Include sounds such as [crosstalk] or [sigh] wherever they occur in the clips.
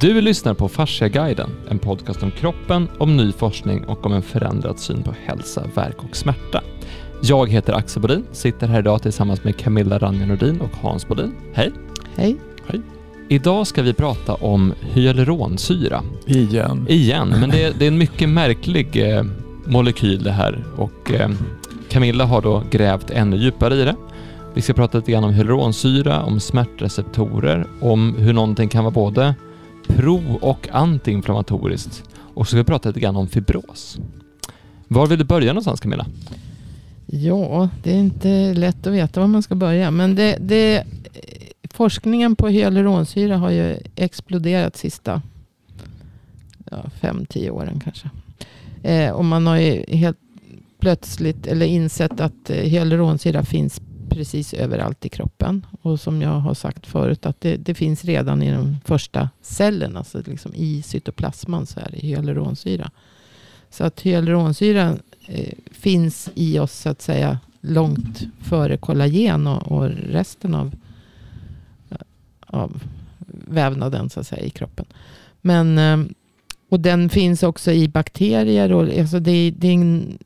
Du lyssnar på Fasciaguiden, en podcast om kroppen, om ny forskning och om en förändrad syn på hälsa, verk och smärta. Jag heter Axel Bodin, sitter här idag tillsammans med Camilla Ranja Nordin och Hans Bodin. Hej! Hej! Hej! Idag ska vi prata om hyaluronsyra. Igen. Igen, men det är, det är en mycket märklig eh, molekyl det här och eh, Camilla har då grävt ännu djupare i det. Vi ska prata lite grann om hyaluronsyra, om smärtreceptorer, om hur någonting kan vara både pro och antiinflammatoriskt och så ska vi prata lite grann om fibros. Var vill du börja någonstans Camilla? Ja, det är inte lätt att veta var man ska börja. Men det, det, forskningen på hyaluronsyra har ju exploderat sista ja, fem, tio åren kanske. Eh, och man har ju helt plötsligt eller insett att eh, hyaluronsyra finns precis överallt i kroppen. Och som jag har sagt förut att det, det finns redan i de första cellerna. Alltså liksom I cytoplasman så är det hyaluronsyra. Så att hyaluronsyra eh, finns i oss så att säga långt före kollagen och, och resten av, av vävnaden så att säga i kroppen. Men, eh, och den finns också i bakterier. Och, alltså det, det är en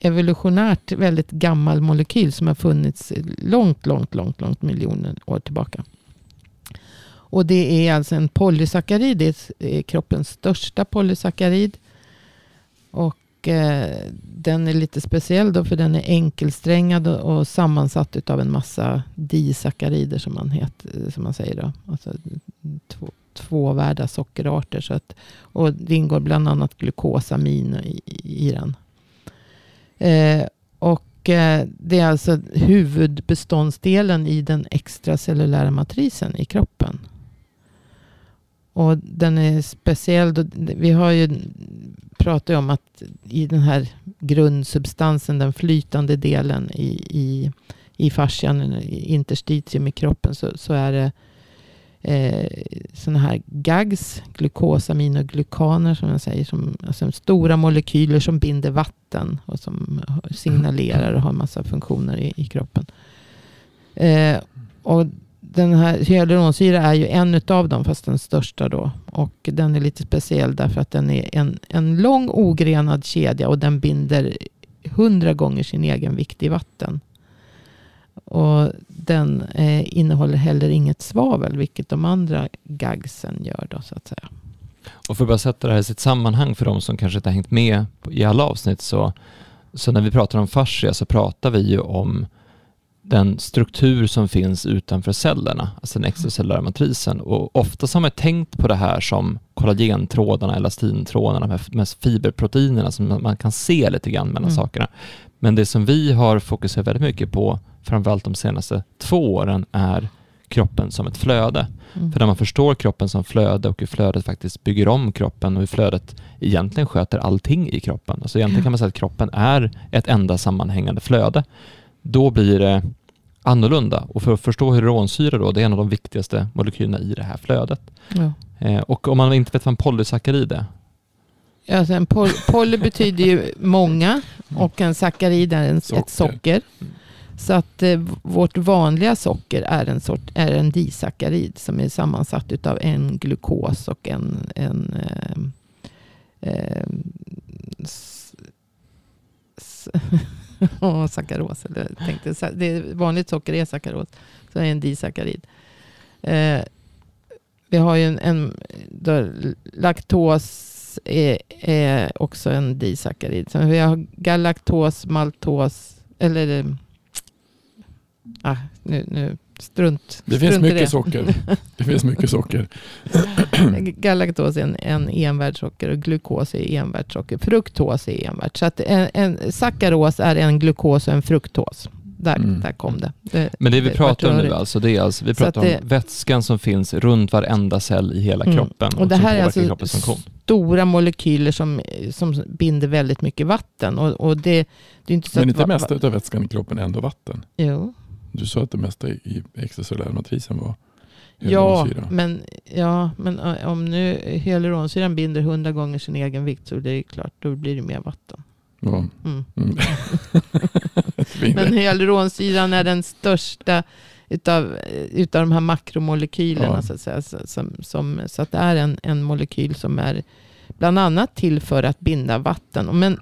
evolutionärt väldigt gammal molekyl som har funnits långt, långt, långt, långt miljoner år tillbaka. Och det är alltså en polysackarid. Det är kroppens största polysackarid. Och eh, den är lite speciell då för den är enkelsträngad och, och sammansatt av en massa disackarider som man, heter, eh, som man säger. Då. Alltså två, tvåvärda sockerarter. Så att, och det ingår bland annat glukosamin i, i den. Eh, och eh, det är alltså huvudbeståndsdelen i den extracellulära matrisen i kroppen. Och den är speciell. Då, vi har ju pratat om att i den här grundsubstansen, den flytande delen i, i, i fascian, interstitium i kroppen, så, så är det eh, sådana här GAGs, glukosaminoglykaner som jag säger, som, alltså stora molekyler som binder vatten och som signalerar och har massa funktioner i, i kroppen. Eh, och den här hyaluronsyra är ju en av dem, fast den största då. Och den är lite speciell därför att den är en, en lång ogrenad kedja och den binder hundra gånger sin egen vikt i vatten. Och den eh, innehåller heller inget svavel, vilket de andra gagsen gör då så att säga. Och för att bara sätta det här i sitt sammanhang för de som kanske inte har hängt med i alla avsnitt så, så när vi pratar om fascia så pratar vi ju om den struktur som finns utanför cellerna, alltså den extracellulära matrisen. Och oftast har man tänkt på det här som kollagentrådarna, elastintrådarna, med, med fiberproteinerna som man kan se lite grann mellan mm. sakerna. Men det som vi har fokuserat väldigt mycket på, framförallt de senaste två åren, är kroppen som ett flöde. Mm. För när man förstår kroppen som flöde och hur flödet faktiskt bygger om kroppen och hur flödet egentligen sköter allting i kroppen. Alltså egentligen kan man säga att kroppen är ett enda sammanhängande flöde då blir det annorlunda. Och för att förstå hyaluronsyra då, det är en av de viktigaste molekylerna i det här flödet. Ja. Eh, och om man inte vet vad en polysackarid är? Alltså en poly, poly betyder ju många och en sackarid är en, socker. ett socker. Så att eh, vårt vanliga socker är en, sort, är en disackarid som är sammansatt av en glukos och en, en eh, eh, s, s, [laughs] sackaros. Eller, tänkte, det vanligt socker är sackaros. Så det är en disackarid. Eh, vi har ju en, en då, laktos är, är, också en disackarid. Så vi har galaktos, maltos, eller ah, nu, nu strunt. Det finns mycket det. socker. Det finns mycket socker. [clears throat] Galaktos är en, en envärdssocker och glukos är envärdssocker. Fruktos är envärt. Så att en, en sackaros är en glukos och en fruktos. Där, mm. där kom det. det. Men det vi pratar om nu alltså, det är alltså, vi pratar det, om vätskan som finns runt varenda cell i hela mm. kroppen. Och, och det här är alltså stora molekyler som, som binder väldigt mycket vatten. Och, och det, det är inte så Men inte mesta av vätskan i kroppen är ändå vatten? Jo. Du sa att det mesta i extracellulära matrisen var Ja men, ja, men om nu hyaluronsyran binder hundra gånger sin egen vikt så det är klart, då blir det mer vatten. Ja. Mm. Mm. [laughs] men hyaluronsyran är den största utav, utav de här makromolekylerna. Ja. Så, att säga, som, som, så att det är en, en molekyl som är bland annat till för att binda vatten. Men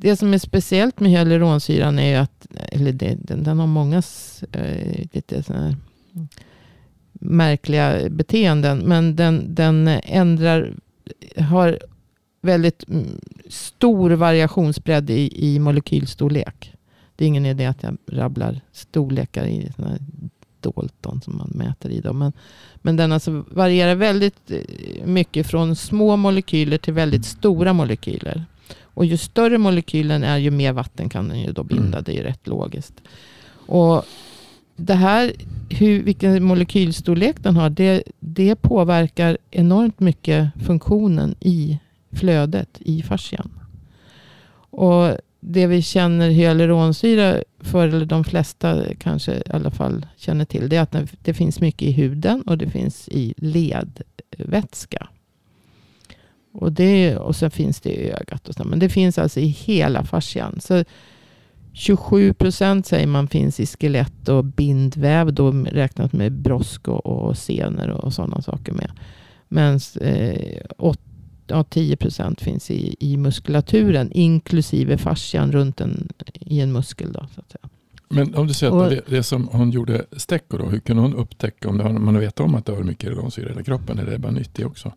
det som är speciellt med hyaluronsyran är ju att, eller det, den, den har många eh, lite här märkliga beteenden. Men den, den ändrar, har väldigt stor variationsbredd i, i molekylstorlek. Det är ingen idé att jag rabblar storlekar i såna här Dalton som man mäter i. Dem. Men, men den alltså varierar väldigt eh, mycket från små molekyler till väldigt stora molekyler. Och ju större molekylen är, ju mer vatten kan den ju då binda. Mm. Det är ju rätt logiskt. Och det här, hur, vilken molekylstorlek den har, det, det påverkar enormt mycket funktionen i flödet i fascian. Och det vi känner hyaluronsyra för, eller de flesta kanske i alla fall känner till, det är att det- det finns mycket i huden och det finns i ledvätska. Och, det, och sen finns det i ögat. Och så, men det finns alltså i hela fascian. Så 27 procent säger man finns i skelett och bindväv. Då räknat med brosk och, och senor och sådana saker med. Men eh, ja, 10 procent finns i, i muskulaturen. Inklusive fascian runt en, i en muskel. Då, så att säga. Men om du säger Och- att det, det som hon gjorde Stecco då, hur kunde hon upptäcka om det har, man vet om att det har mycket hyaluronsyra i hela kroppen eller är det bara nytt det också?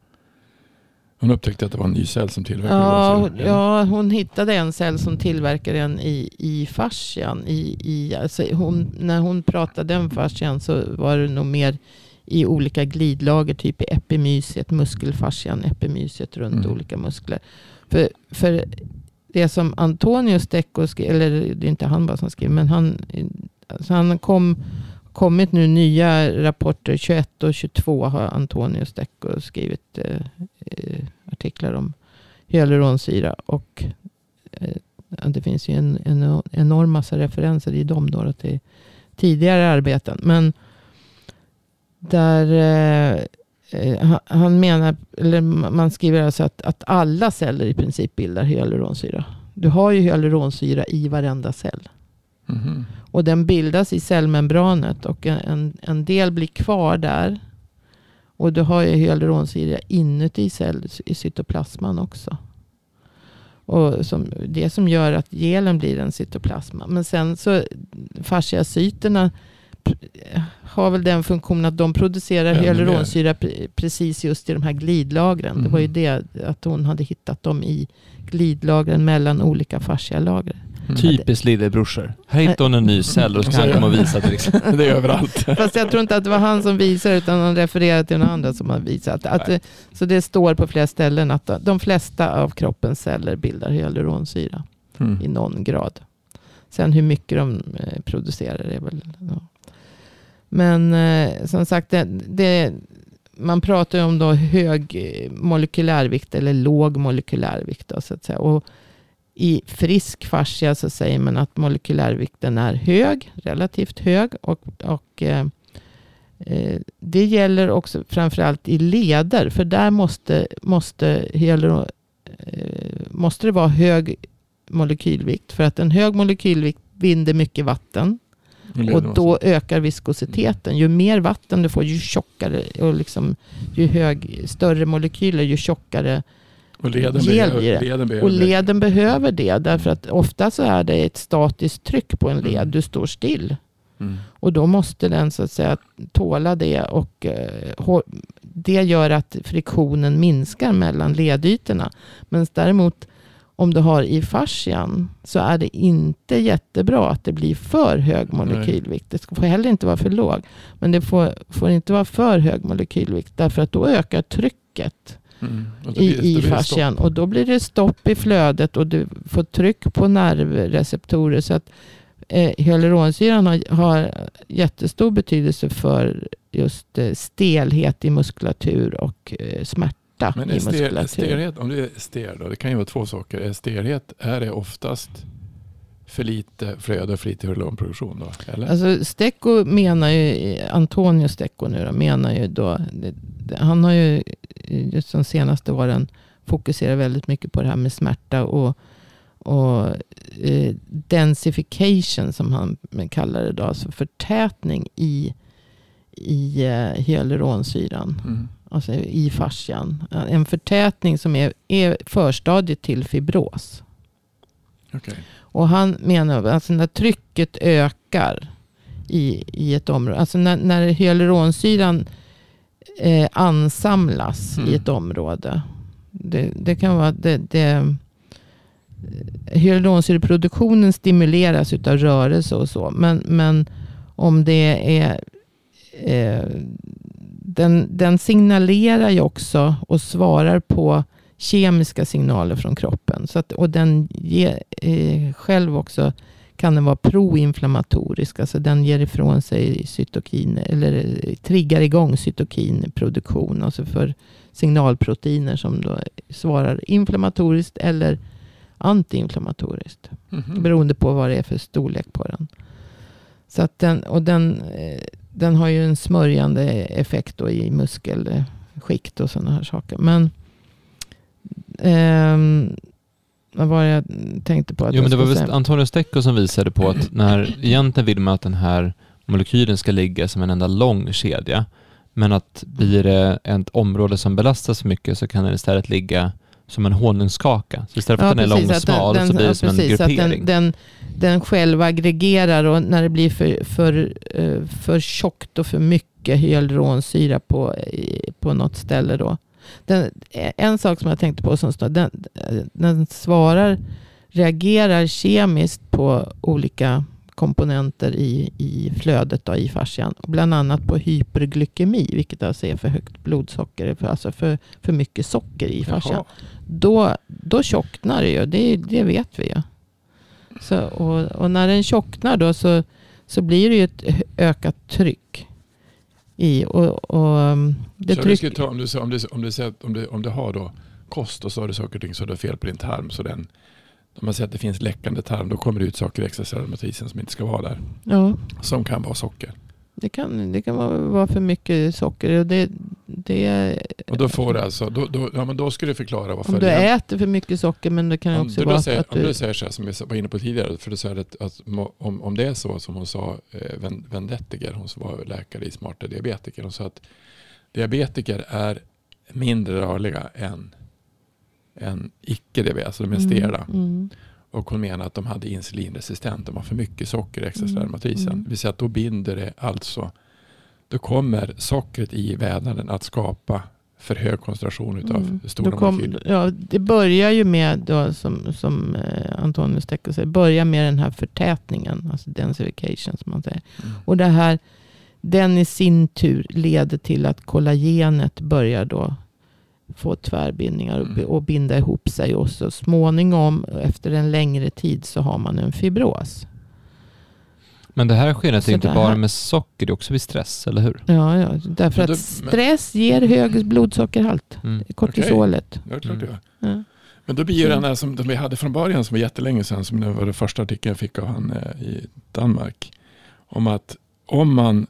Hon upptäckte att det var en ny cell som tillverkade Ja, hon, ja, hon hittade en cell som tillverkar den i, i fascian. I, i, alltså hon, när hon pratade om fascian så var det nog mer i olika glidlager, typ i epimysiet, muskelfascian, epimysiet runt Mm. olika muskler. För, för det som Antonio Stecco skrev, eller det är inte han bara som skrev, men han, alltså han kom, kommit nu nya rapporter, 21 och 22 har Antonio Stecco skrivit eh, eh, artiklar om hyaluronsyra. Och eh, det finns ju en, en enorm massa referenser i dem då till tidigare arbeten. Men där eh, eh, han- menar, eller man skriver alltså att, att alla celler i princip bildar hyaluronsyra. Du har ju hyaluronsyra i varenda cell. Mhm. Och den bildas i cellmembranet och en, en del blir kvar där. Och du har ju hyaluronsyra inuti cell, i cytoplasman också. Och som, det som gör att gelen blir en cytoplasma. Men sen så fasciacyterna har väl den funktionen att de producerar hyaluronsyra pre- precis just i de här glidlagren. Det var ju Mhm. det att hon hade hittat dem i glidlagren mellan olika fascialager. Mm. Typiskt lillebrorsor. Här hittar hon en ny cell och så kan han komma och visa till exempel. [laughs] Det är överallt. Fast jag tror inte att det var han som visade utan han refererade till någon annan som har visat. Att, det- så det står på flera ställen att de flesta av kroppens celler bildar hyaluronsyra i Mm. någon grad. Sen hur mycket de eh, producerar är väl... Ja. Men eh, som sagt, det, det, man pratar ju om då hög eh, molekylärvikt eller låg molekylärvikt. Då, så att säga. Och I frisk fascia så säger man att molekylärvikten är hög, relativt hög. Och, och eh, eh, det gäller också framförallt i leder. För där måste, måste, hyaluron, eh, måste det vara hög molekylvikt. För att en hög molekylvikt binder mycket vatten. Och då ökar viskositeten. Ju mer vatten du får, ju tjockare och liksom, ju hög, större molekyler, ju tjockare. Och leden, behöver, leden behöver Och leden behöver det. Därför att ofta så är det ett statiskt tryck på en led. Mm. Du står still. Mm. Och då måste den så att säga tåla det. Och eh, det gör att friktionen minskar mellan ledytorna. Men däremot om du har i fascian så är det inte jättebra att det blir för hög molekylvikt. Det får heller inte vara för låg. Men det får, får inte vara för hög molekylvikt. Därför att då ökar trycket Mm. Blir- i, i fascian. Och då blir det stopp i flödet och du får tryck på nervreceptorer. Så att eh, hyaluronsyran har, har jättestor betydelse för just eh, stelhet i muskulatur och eh, smärta Men i är stel, muskulatur. stelhet, om du är stel då, det kan ju vara två saker. Är stelhet, är det oftast för lite flöde och för lite hyaluronproduktion då? Eller? Alltså Stecco menar ju, Antonio Stecco nu då, menar ju då, han har ju just de senaste åren fokuserat väldigt mycket på det här med smärta och, och eh, densification som han kallar det då, alltså förtätning i i eh, hyaluronsyran. Mm. Alltså i fascian. En förtätning som är, är förstadiet till fibros. Okej. Och han menar alltså när trycket ökar i, i ett område. Alltså när, när hyaluronsyran eh, ansamlas Mm. i ett område. Det, det kan vara det, det, hyaluronsyreproduktionen stimuleras utav rörelse och så. Men, men om det är eh, den, den signalerar ju också och svarar på kemiska signaler från kroppen. Så att, och den ger eh, själv också kan den vara proinflammatorisk. Alltså den ger ifrån sig cytokin eller eh, triggar igång cytokinproduktion. Alltså för signalproteiner som då svarar inflammatoriskt eller antiinflammatoriskt. Mhm. Beroende på vad det är för storlek på den. Så att den, och den, eh, den har ju en smörjande effekt då i muskelskikt och sådana här saker. Men ehm, vad var det jag tänkte på? Att Jo, men det var väl? Antonio Stecco som visade på att [clears throat] när egentligen vill man att den här molekylen ska ligga som en enda lång kedja, men att blir det ett område som belastas för mycket så kan den istället ligga som en honungskaka. Så istället för att den är lång och smal den- så blir det ja, som en precis, att gruppering. Den, den, den själv aggregerar och när det blir för, för, eh, för tjockt och för mycket hyaluronsyra på, på något ställe då. Den, en sak som jag tänkte på som den, den svarar, reagerar kemiskt på olika komponenter i, i flödet då, i fascian. Bland annat på hyperglykemi, vilket alltså är för högt blodsocker, för, alltså för, för mycket socker i fascian då, då tjocknar det ju. Det, det vet vi ju. Så, och, och när den tjocknar då så, så blir det ju ett ökat tryck. I, och, och um, det så du tryck, ta, om, du, om, du, om, du, om, du, om du har då kost och så har du saker och ting så har du fel på din tarm. Så den, om man säger att det finns läckande tarm då kommer det ut saker i extracellulära matrisen som inte ska vara där. ja, Som kan vara socker. Det kan, det kan vara, vara för mycket socker. Och det, det, Och då får du alltså, då, då, ja, men då ska du förklara varför. om du det- äter för mycket socker, men det kan om också du vara säger, att om du du... säger så här som jag var inne på tidigare, för du säger att, att om, om det är så som hon sa, eh, Ven- Vendettiger, hon som var läkare i Smarta diabetiker, hon sa att diabetiker är mindre rörliga än, än icke-diabetiker, alltså de är stela. Mm, mm, Och hon menar att de hade insulinresistent, de har för mycket socker i extracellulära Mm, mm. Det vill säga att då binder det alltså, då kommer sockret i vävnaden att skapa för hög koncentration utav mm. stora Då kom, molekyler. ja, Det börjar ju med, då, som, som eh, Antonio Stecco säger, börjar med den här förtätningen, alltså densification som man säger. Mm. Och det här, den i sin tur leder till att kollagenet börjar då få tvärbindningar och, Mm. och binda ihop sig. Och så småningom, efter en längre tid, så har man en fibros. Men det här sker Så inte det bara här- med socker, det är också vid stress, eller hur? Ja, ja, därför Men att stress ger hög blodsockerhalt. Mm. Kortisolet. Det är klart det Mm. Ja. Men då blir Mm. den här som vi hade från början som var jättelänge sedan, som det var den första artikeln jag fick av han eh, i Danmark. Om att om man,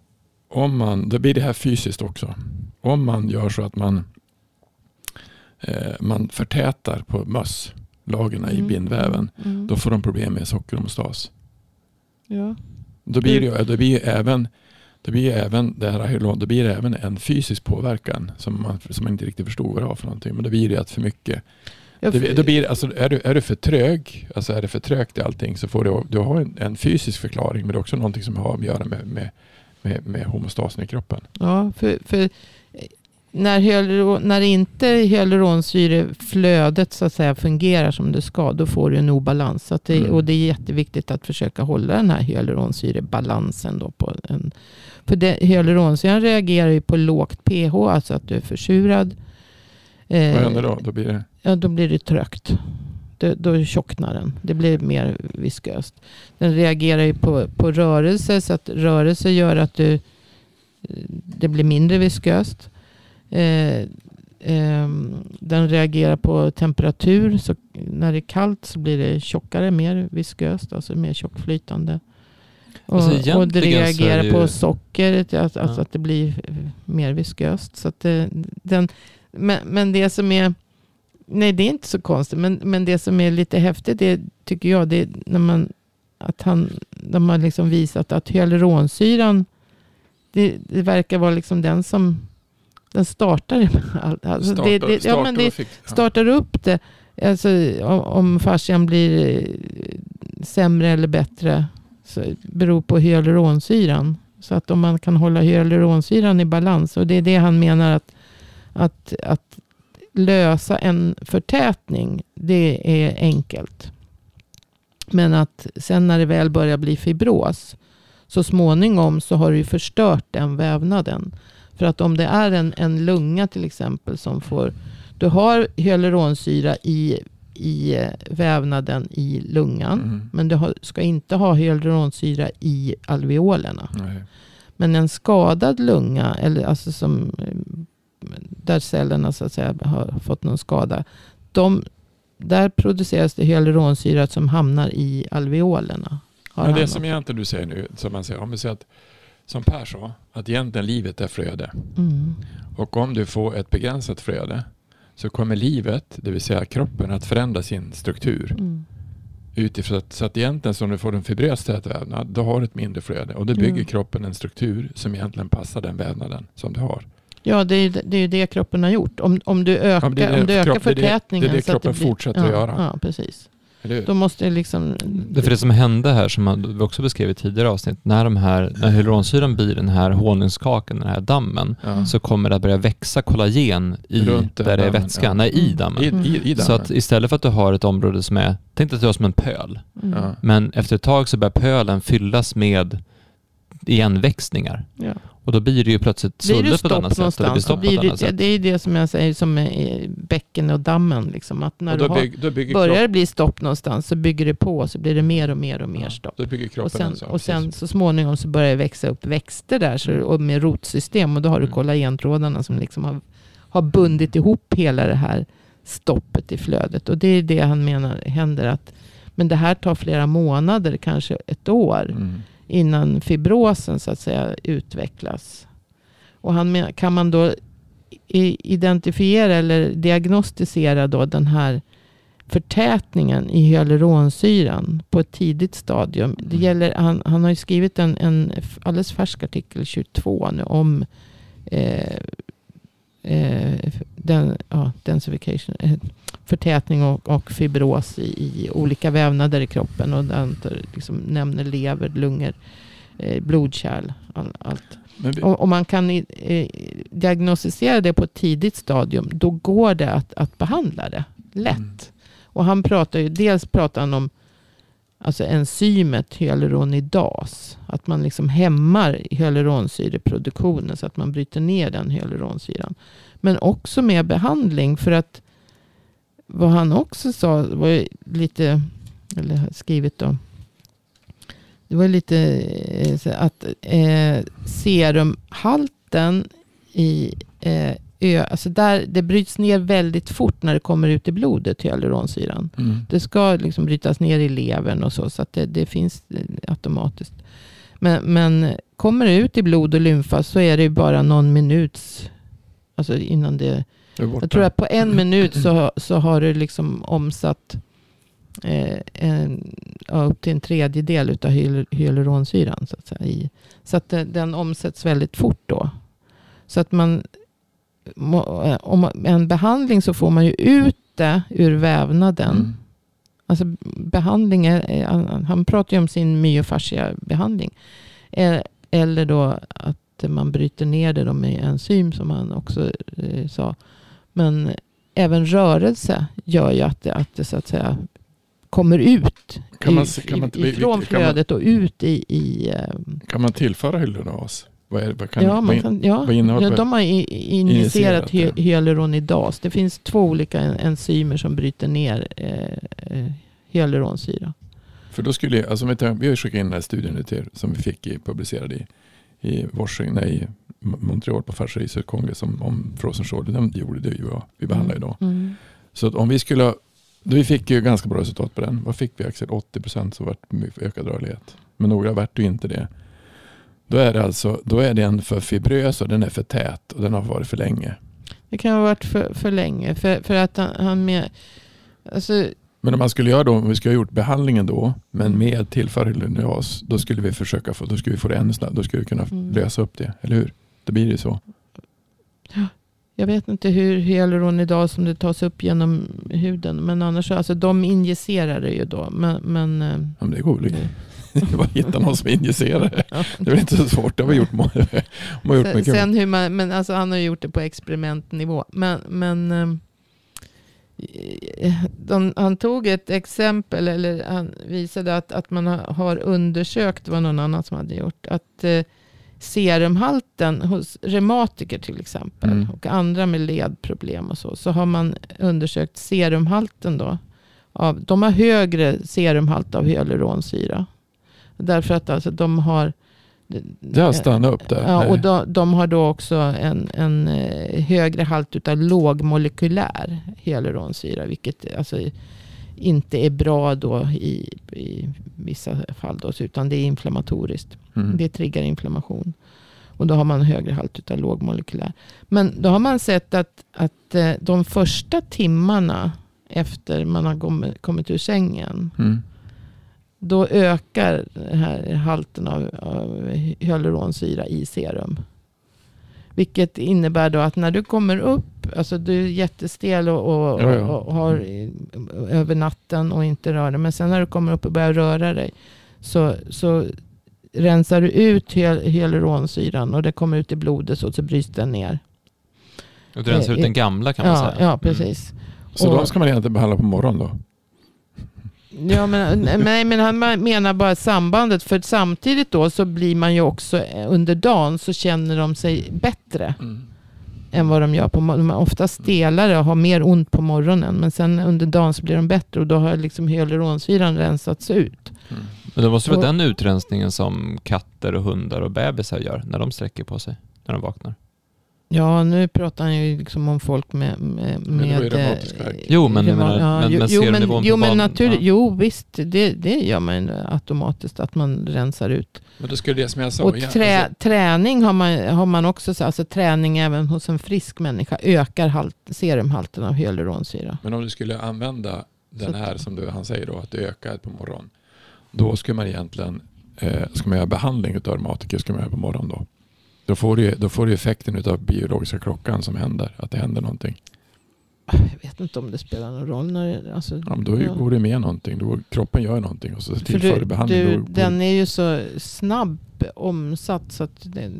om man, då blir det här fysiskt också. Om man gör så att man, eh, man förtätar på möss, lagren i Mm, bindväven, mm, då får de problem med sockerhomostas. Ja. Då blir det då blir även det blir även det här då blir det även en fysisk påverkan som man, som man inte riktigt förstod vad det var för någonting. Men då blir det att för mycket det, då blir, det- alltså, är, du, är du för trög, alltså är det för trögt i allting så får du, du har en, en fysisk förklaring men det är också någonting som har att göra med, med, med, med homostasen i kroppen. Ja, för, för när, hyaluron, när inte hyaluronsyreflödet så att säga fungerar som det ska, då får du en obalans. Så att det, Mm. Och det är jätteviktigt att försöka hålla den här hyaluronsyrebalansen. Då på en, för det, hyaluronsyran reagerar ju på lågt pH, alltså att du är försurad. Eh, Vad händer då? Då blir det, Ja, då blir det trögt. Då, då tjocknar den. Det blir mer visköst. Den reagerar ju på, på rörelse, så att rörelse gör att du, det blir mindre visköst. Eh, ehm, den reagerar på temperatur. Så när det är kallt så blir det tjockare, mer visköst, alltså mer tjockflytande. Och, Alltså och det reagerar det på ju- socker, alltså Ja. att det blir mer visköst. Så att det, den, men, men det som är Nej, det är inte så konstigt. Men, men det som är lite häftigt är, tycker jag, det är när man, att han, de har liksom visat att hyaluronsyran det, det verkar vara liksom den som den startar allt. Alltså Startar, det, det, ja, startar men det och fick, ja. startar upp det. Alltså, om, om fascian blir eh, sämre eller bättre så beror på hyaluronsyran. Så att om man kan hålla hyaluronsyran i balans. Och det är det han menar att, att, att lösa en förtätning. Det är enkelt. Men att sen när det väl börjar bli fibros. Så småningom så har du ju förstört den vävnaden. För att om det är en, en lunga till exempel som får. Du har hyaluronsyra i, i vävnaden i lungan. Mm. Men du har, ska inte ha hyaluronsyra i alveolerna. Nej. Men en skadad lunga, eller alltså som, eh, där cellerna så att säga har fått någon skada. De, där produceras det hyaluronsyra som hamnar i alveolerna. Men det som egentligen du säger nu, som man säger, om vi säger att som Per sa, att egentligen livet är flöde. Mm. Och om du får ett begränsat flöde så kommer livet, det vill säga kroppen, att förändra sin struktur. Mm. Utifrån att, så att egentligen så om du får en fibrös tätvävnad, då har du ett mindre flöde. Och då bygger Mm. kroppen en struktur som egentligen passar den vävnaden som du har. Ja, det är, ju- det är det kroppen har gjort. Om, om du ökar, men det är det om du ökar kropp- det är det- förtätningen. det är det så att kroppen fortsätter ja, att göra. Ja, precis. Då måste det liksom... Det är för det som hände här, som man- vi också beskrev i tidigare avsnitt, när, de här, när hyaluronsyran blir den här honungskakan, den här dammen, Ja. så kommer det att börja växa kollagen i, Runt där det är dammen, vätska, ja. nej i Mm. dammen. I, i, i Så dammen. att istället för att du har ett område som är, tänk dig att du har som en pöl, Mm. Men efter ett tag så börjar pölen fyllas med igenväxningar. Ja. Och då blir det ju plötsligt Blir det svullet på ett stopp annat sätt. Och det blir någonstans, stopp blir det, sätt. det är det som jag säger som är bäcken och dammen. Liksom, att när och du då, har, bygg, då, bygger börjar kropp, det bli stopp någonstans så bygger det på så blir det mer och mer och mer ja, stopp. då bygger kroppen Och sen, och sen så småningom så börjar det växa upp växter där så, och med rotsystem och då har du Mm. kollagentrådarna som liksom har, har bundit ihop hela det här stoppet i flödet. Och det är det han menar händer att men det här tar flera månader, kanske ett år Mm. Innan fibrosen så att säga utvecklas. Och han kan man då identifiera eller diagnostisera då den här förtätningen i hyaluronsyran på ett tidigt stadium. Det Mm. gäller, han, han har ju skrivit en, en alldeles färsk artikel 22 nu om eh, eh, den, ja, densification, eh, förtätning och, och fibros i, i olika vävnader i kroppen. Och den liksom nämner lever, lungor, eh, blodkärl, all, allt. Vi, Och om man kan eh, diagnostisera det på ett tidigt stadium, då går det att, att behandla det lätt. Mm. Och han pratar ju, dels pratar han om alltså enzymet hyaluronidas. Att man liksom hämmar hyaluronsyreproduktionen så att man bryter ner den hyaluronsyran. Men också med behandling för att vad han också sa var lite, eller skrivit då. Det var lite eh, att eh, serumhalten i eh, ö, alltså där det bryts ner väldigt fort när det kommer ut i blodet, hyaluronsyran. mm. Det ska liksom brytas ner i levern och så, så att det, det finns automatiskt. Men, men kommer det ut i blod och lymfa så är det ju bara någon minuts, alltså innan det, jag tror att på en minut så, så har du liksom omsatt eh, en, ja, upp till en tredjedel av hyal- hyaluronsyran. Så att, så att den omsätts väldigt fort då. Så att man, om man- en behandling så får man ju ut det ur vävnaden. Mm. Alltså behandling, är, han- pratar ju om sin myofascia behandling. Eh, Eller då att man bryter ner det med enzym som han också eh, sa. Men även rörelse gör ju att det, att det så att säga kommer ut Kan man kan man- ifrån flödet och ut i... i eh, Kan man tillföra hyaluronas? Vad, är, vad, kan, ja, man kan, ja. vad innehåller ja, de har injicerat hy, hyaluronidas. Det finns två olika en- enzymer som bryter ner eh, eh, hyaluronsyra. För då skulle, alltså, vi har skickat in den här studien nu till som vi fick i, publicerad i, i Washington, nej, Montreal på Fascia Research Congress om, om frozen shoulder. Den gjorde det ju jag, vi behandlar idag. Mm. Så att om vi skulle, vi fick ju ganska bra resultat på den. Vad fick vi Axel? 80% så vart ökad rörlighet. Men några vart ju inte det. Då är det alltså, då är den för fibrös och den är för tät och den har varit för länge. Det kan ha varit för, för länge. För, för att han, han med, alltså, Men om man skulle göra då, om vi skulle ha gjort behandlingen då, men Mm. med tillför hyaluronas, då skulle vi försöka få, då skulle vi få det ännu snabbare. Då skulle vi kunna Mm. lösa upp det, eller hur? Då blir det ju så. Jag vet inte hur hyaluron idag som det tas upp genom huden. Men annars så, alltså de injicerar det ju då. Men, men, eh, Ja, men det går väl. [laughs] det- är bara att hitta någon som injicerar det. Det är väl inte så svårt. Det har vi gjort, må- [laughs] de har gjort Sen, mycket. sen hur man, men alltså han har gjort det på experimentnivå. Men, men eh, de, han tog ett exempel, eller han visade att, att man har, har undersökt, det var någon annan som hade gjort, att eh, serumhalten hos reumatiker till exempel Mm. och andra med ledproblem och så, så har man undersökt serumhalten då. Av, de har högre serumhalt av hyaluronsyra. Därför att alltså de har Det har stannat upp där. Ja, och då, de har då också en, en eh, högre halt av lågmolekylär hyaluronsyra. Vilket alltså inte är bra då i, i vissa fall. Då, utan det är inflammatoriskt. Mm. Det triggar inflammation. Och då har man högre halt av lågmolekylär. Men då har man sett att, att eh, de första timmarna efter man har kommit, kommit ur sängen. Mm. Då ökar den här halten av, av hyaluronsyra i serum. Vilket innebär då att när du kommer upp, alltså du är jättestel och, och, Ja, ja. och har eh, över natten och inte rör dig. Men sen när du kommer upp och börjar röra dig så, så rensar du ut hyal- hyaluronsyran och det kommer ut i blodet så, så bryts den ner. Och det rensar ut den gamla kan man Ja, säga. ja precis. Så Och- de ska man egentligen behandla på morgonen då? Ja, men, nej, men han menar bara sambandet. För samtidigt då så blir man ju också eh, under dagen så känner de sig bättre än vad de gör på morgonen. De är ofta stelare och har mer ont på morgonen. Men sen under dagen så blir de bättre och då har liksom hyaluronsyran rensats ut. Mm. Men det måste vara Och- den utrensningen som katter och hundar och bebisar gör när de sträcker på sig, när de vaknar. Ja, nu pratar han ju liksom om folk med... med, Men det med, eh. Jo, men jag menar- men- jo, men jo, men, på jo, men naturligt, ja. jo visst, det, det gör man automatiskt att man rensar ut. Men då skulle det som jag sa. Och trä, alltså- träning har man, har man också, så- alltså träning även hos en frisk människa ökar halt, serumhalten av hyaluronsyra. Men om du skulle använda den här som du, han säger då, att det ökar på morgonen. Då ska man egentligen, eh, ska man göra behandling av reumatiker ska man göra på morgonen då. Då får du, då får du effekten av biologiska klockan som händer, att det händer någonting. Jag vet inte om det spelar någon roll. När alltså, Ja, då Ja. går det med någonting, då, kroppen gör någonting och så för tillför du, behandling. du, då, den är ju så snabb omsatt så att det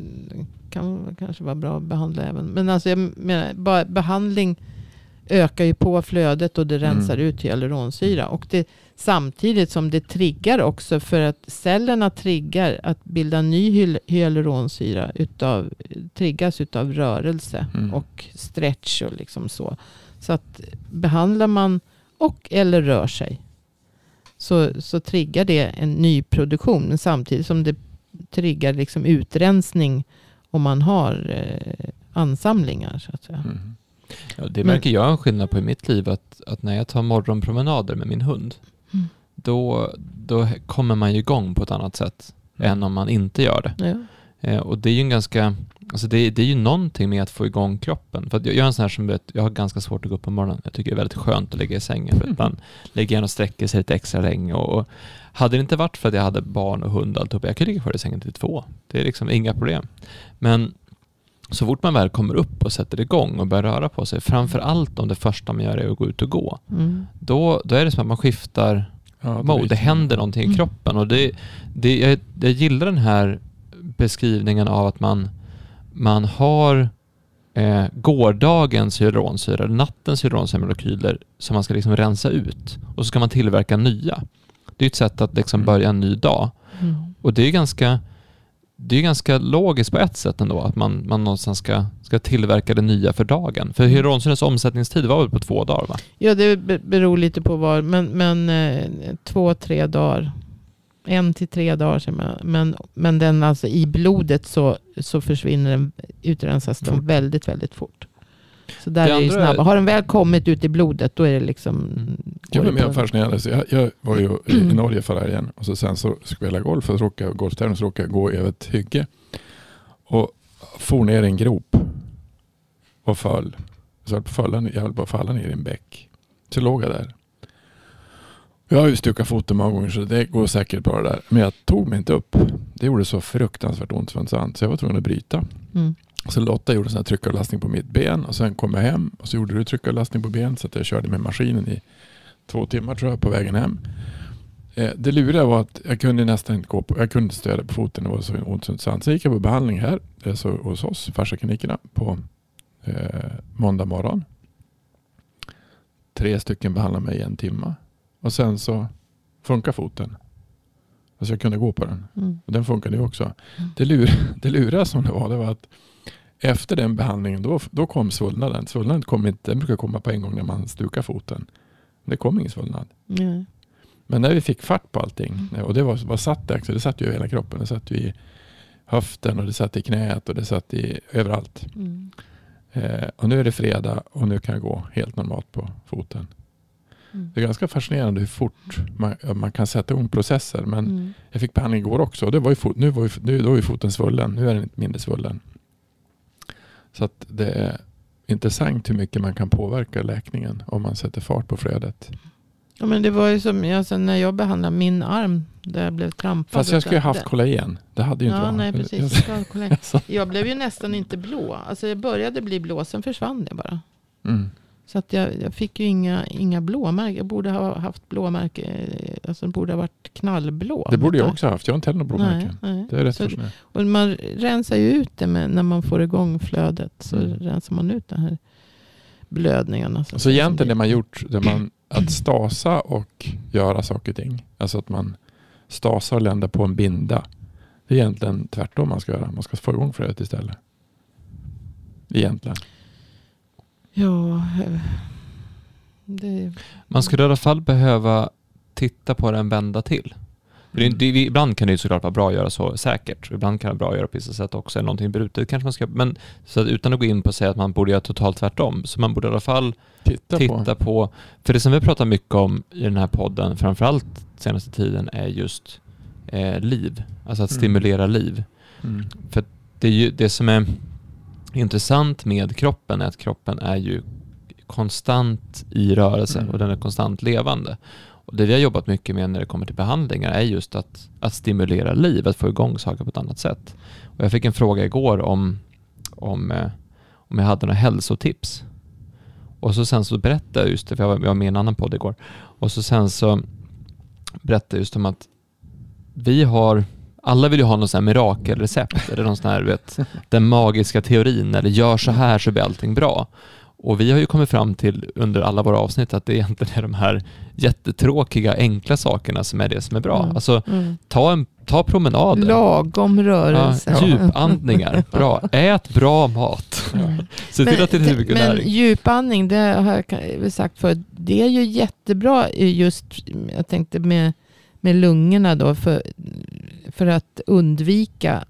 kan kanske vara bra att behandla även. Men alltså jag menar, bara behandling ökar ju på flödet och det rensar Mm. ut hyaluronsyra. Och det, samtidigt som det triggar också för att cellerna triggar att bilda ny hyaluronsyra utav, triggas utav rörelse Mm. och stretch och liksom så. Så att behandlar man och eller rör sig så, så triggar det en ny produktion. Men samtidigt som det triggar liksom utrensning om man har eh, ansamlingar. Så att säga. Mm. Ja, det Men- märker jag en skillnad på i mitt liv, att, att när jag tar morgonpromenader med min hund, Mm. då, då kommer man ju igång på ett annat sätt Mm. än om man inte gör det. Ja. Eh, och det är ju en ganska, alltså det, det är ju någonting med att få igång kroppen. För att jag, jag är en sån här som vet, jag har ganska svårt att gå upp på morgonen. Jag tycker det är väldigt skönt att ligga i sängen för att man [laughs] lägger igen och sträcker sig lite extra länge. Och, och hade det inte varit för att jag hade barn och hund och alltihop, jag kunde ligga kvar i sängen till två. Det är liksom inga problem. Men så fort man väl kommer upp och sätter igång och börjar röra på sig, framför allt om det första man gör är att gå ut och gå, Mm. då, då är det som att man skiftar Ja, mode. Det händer någonting i Mm. kroppen. Och det, det, jag, jag gillar den här beskrivningen av att man, man har eh, gårdagens hyaluronsyra, nattens hyaluronsyramolekyler som man ska liksom rensa ut. Och så ska man tillverka nya. Det är ett sätt att liksom Mm. börja en ny dag. Mm. Och det är ganska det är ganska logiskt på ett sätt ändå, att man, man någonstans ska, ska tillverka det nya för dagen. För hyaluronsyrans omsättningstid var väl på två dagar va? Ja, det be- beror lite på var. Men, men eh, två, tre dagar. En till tre dagar. säger man. Men, men den alltså i blodet så, så försvinner den, utrensas den väldigt, väldigt fort. Så där Det är det ju snabba. Har den väl kommit ut i blodet då är det liksom... Mm. Jag går var det mer på- fascinerande. Så jag, jag var ju i Norge förra helgen och så sen så spelade jag golf och så råkade golftävling, så råkade jag gå över ett hygge och for ner i en grop och föll. Så jag höll på att falla, jag höll på att falla ner i en bäck. Så låg jag där. Jag har ju stukat foten många gånger så det går säkert bra det där. Men jag tog mig inte upp. Det gjorde så fruktansvärt ont så jag var tvungen att bryta. Mm. Så Lotta gjorde en tryckarlastning på mitt ben och sen kom jag hem och så gjorde du tryckarlastning på ben så att jag körde med maskinen i två timmar tror jag på vägen hem. Eh, det luriga var att jag kunde nästan inte gå på, jag kunde stödja på foten, det var så ont så Så gick jag på behandling här, alltså hos oss, Farsaklinikerna, på eh, måndag morgon. Tre stycken behandlade mig i en timme. Och sen så funkar foten. Alltså jag kunde gå på den. Mm. Och den funkade ju också. Mm. Det, lur, [laughs] det luriga som det var, det var att efter den behandlingen då, då kom svullnaden. Svullnaden kom inte, den brukar komma på en gång när man stukar foten. Det kom ingen svullnad. Nej. Men när vi fick fart på allting, och det var, var satt det, det satt ju i hela kroppen. Det satt ju i höften och det satt i knät och det satt i överallt. Mm. Eh, och nu är det fredag och nu kan jag gå helt normalt på foten. Mm. Det är ganska fascinerande hur fort man, man kan sätta igång processer. Men Mm. jag fick behandling igår också och det var ju fot, nu, var ju, nu då är foten svullen. Nu är den inte mindre svullen. Så att det är intressant hur mycket man kan påverka läkningen om man sätter fart på flödet. Ja, men det var ju som alltså, när jag behandlade min arm. Där jag blev trampad. Fast jag skulle haft kollagen. Det hade ju inte Ja, varit. nej precis. Jag [laughs] Jag blev ju nästan inte blå. Alltså jag började bli blå, sen försvann det bara. mm. Så att jag, jag fick ju inga, inga blåmärken. Jag borde ha haft blåmärken. Alltså den borde ha varit knallblå. Det borde jag också haft. Jag har inte heller några Nej, blåmärken. nej. Det är rätt Så-. Och man rensar ju ut det med, när man får igång flödet. Så Mm. rensar man ut de här blödningarna. Så egentligen det man gjort, det man, att stasa och göra saker och ting. Alltså att man stasar och länder på en binda. Det är egentligen tvärtom man ska göra. Man ska få igång flödet istället. Egentligen. Ja, eh, det, Man skulle i alla fall behöva titta på den vända till. För det, det, ibland kan det ju såklart vara bra att göra så säkert. Ibland kan det vara bra att göra på vissa sätt också. Är någonting brutet kanske man ska... Men så att utan att gå in på att säga att man borde göra totalt tvärtom. Så man borde i alla fall Titta, titta på. på... För det som vi pratar mycket om i den här podden, framförallt senaste tiden, är just eh, liv. Alltså att Mm. stimulera liv. Mm. Det, är ju, det som är intressant med kroppen är att kroppen är ju konstant i rörelse Mm. och den är konstant levande. Och det vi har jobbat mycket med när det kommer till behandlingar är just att, att stimulera liv, att få igång saker på ett annat sätt. Och jag fick en fråga igår om, om, eh, om jag hade några hälsotips. Och så sen så berättade jag just det, för jag var, jag var med i en annan podd igår. Och så sen så berättade jag just om att vi har alla vill ju ha någon sån här mirakelrecept eller någon sån här, vet, den magiska teorin eller gör så här så blir allting bra. Och vi har ju kommit fram till under alla våra avsnitt att det egentligen är de här jättetråkiga, enkla sakerna som är det som är bra. Mm. Alltså, mm. ta, en, ta promenader. Lagom rörelse. Ja, djupandningar, [laughs] bra. Ät bra mat. Mm. Se till att det är men huvudnäring. djupandning, det har jag sagt förut, det är ju jättebra just, jag tänkte med, med lungorna då, för, för att undvika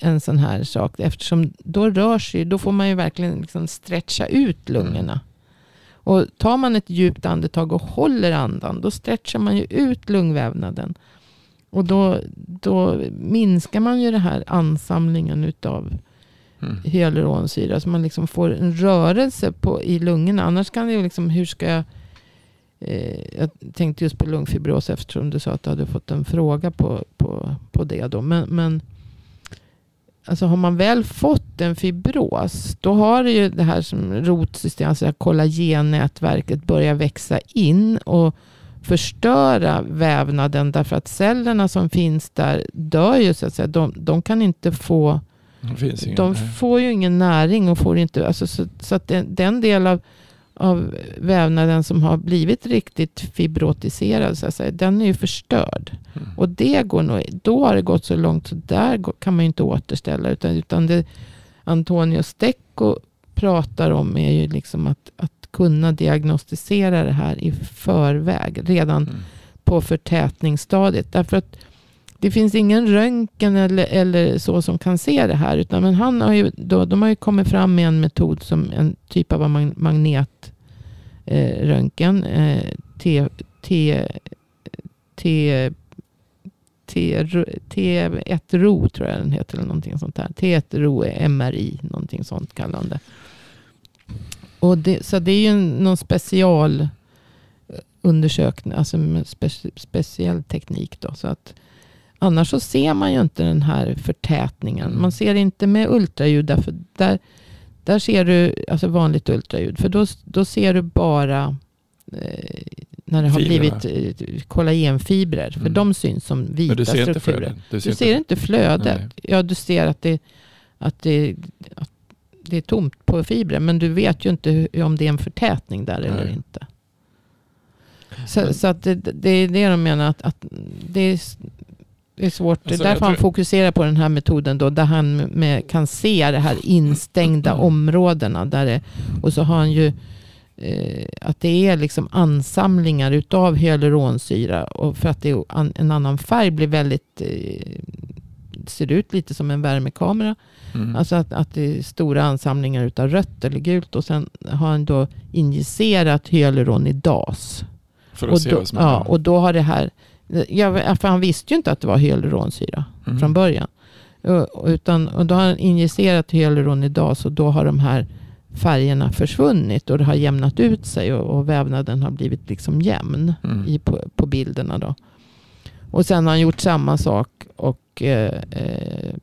en sån här sak. Eftersom då rör sig, då får man ju verkligen liksom stretcha ut lungorna. Och tar man ett djupt andetag och håller andan, då stretchar man ju ut lungvävnaden. Och då, då minskar man ju den här ansamlingen utav Mm. hyaluronsyra. Så man liksom får en rörelse på, i lungorna. Annars kan det ju liksom, hur ska jag... Eh, jag tänkte just på lungfibros eftersom du sa att du hade fått en fråga på, på, på det. Då. Men, men alltså har man väl fått en fibros, då har det ju det här som rotsystem, alltså det kollagennätverket börjar växa in och förstöra vävnaden därför att cellerna som finns där dör ju så att säga. De, de kan inte få finns ingen. de får ju ingen näring och får inte, alltså, så, så att den, den del av, av vävnaden som har blivit riktigt fibrotiserad, så att säga, den är ju förstörd. Mm. Och det går nog, då har det gått så långt så där kan man ju inte återställa. Utan, utan det Antonio Stecco pratar om är ju liksom att, att kunna diagnostisera det här i förväg. Redan Mm. på förtätningsstadiet. Därför att det finns ingen röntgen eller, eller så som kan se det här. Utan, men han har ju, då, de har ju kommit fram med en metod som en typ av magnetröntgen. Eh, eh, T, T, T, T, T1RO tror jag den heter. Eller någonting sånt där. T1RO är MRI, någonting sånt kallande. Och det, så det är ju någon special eh, undersökning, alltså med spe, speciell teknik. Då, så att, annars så ser man ju inte den här förtätningen. Man ser inte med ultraljud. Därför där, där ser du alltså vanligt ultraljud. För då, då ser du bara eh, när det har Fibrerna. blivit eh, kollagenfibrer. För Mm. de syns som vita Men du ser inte strukturer. flödet. Du ser inte flödet. Nej. Ja, du ser att det, att, det, att det är tomt på fibrer. Men du vet ju inte hur, om det är en förtätning där eller Nej. inte. Så, så att det, det är det de menar. Att, att det, är, det är svårt. Alltså, därför han tror- fokuserar på den här metoden. Då, där han med, kan se det här instängda Mm. områdena. Där det, och så har han ju eh, att det är liksom ansamlingar utav hyaluronsyra. Och för att det är en annan färg blir väldigt eh, ser ut lite som en värmekamera. Mm. Alltså att, att det är stora ansamlingar utav rött eller gult. Och sen har han då injicerat hyaluron i DAS. För att Och se då, vad som ja, händer. och då har det här... Ja, för han visste ju inte att det var hyaluronsyra Mm. från början. Utan, och då har han injicerat hyaluron i DAS och då har de här färgerna försvunnit och det har jämnat ut sig och, och vävnaden har blivit liksom jämn Mm. i, på, på bilderna. Då. Och sen har han gjort samma sak och eh, eh,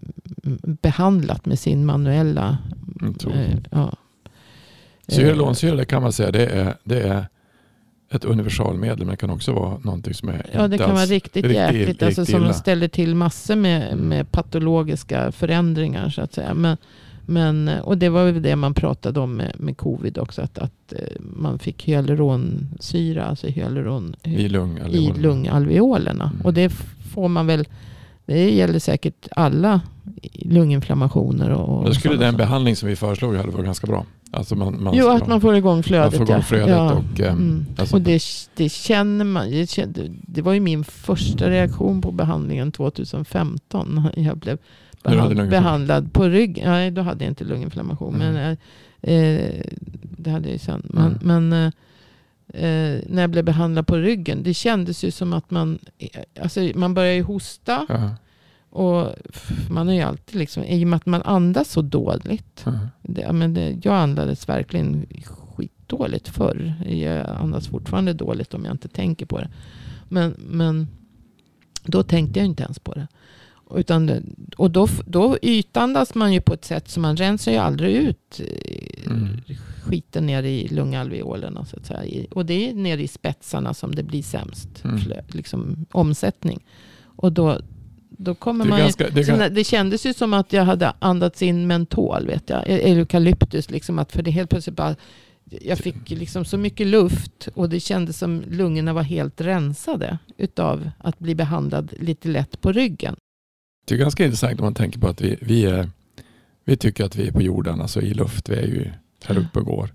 behandlat med sin manuella... Eh, ja. Så Eh, kan man säga det är, det är ett universalmedel men det kan också vara någonting som är Ja, det kan vara riktigt riktigt- jäkligt. Alltså, riktigt som illa. ställer till massor med, med patologiska förändringar. så att säga. Men, men, och det var väl det man pratade om med, med covid också. Att, att eh, man fick hyaluronsyra, alltså hyaluron i lung. eller i lungalveolerna. Mm. Och det får man väl, det gäller säkert alla lunginflammationer. Och, Då skulle den behandling som vi föreslog hade varit ganska bra. Alltså man, man, Jo, att man får igång flödet. får igång ja. flödet ja. och, eh, mm. alltså- och det, det känner man. Det, kände, det var ju min första reaktion på behandlingen 2015. när [laughs] Jag blev behand, behandlad på rygg. Nej, då hade jag inte lunginflammation. Mm. Men, eh, eh, det hade jag ju sen. Men, Mm. men eh, eh, när jag blev behandlad på ryggen. Det kändes ju som att man, eh, alltså man börjar ju hosta. Ja, Och man är ju alltid liksom, i och med att man andas så dåligt. ja. Det, men det, jag andades verkligen skitdåligt förr. Jag andas fortfarande dåligt om jag inte tänker på det. Men, men då tänkte jag inte ens på det. Utan, och då, då ytandas man ju på ett sätt som man rensar ju aldrig ut eh, Mm. skiten ner i lungalveolerna. Så att säga. Och det är ner i spetsarna som det blir sämst Mm. liksom, omsättning. Och då, då kommer Det man ju, ganska- det när- det kändes ju som att jag hade andats in mentol, vet jag. E- Eukalyptus, liksom att för det helt plötsligt bara... Jag fick liksom så mycket luft och det kändes som lungorna var helt rensade utav att bli behandlad lite lätt på ryggen. Det är ganska intressant om man tänker på att vi, vi, är, vi tycker att vi är på jorden, alltså i luft. Vi är ju här uppe och går.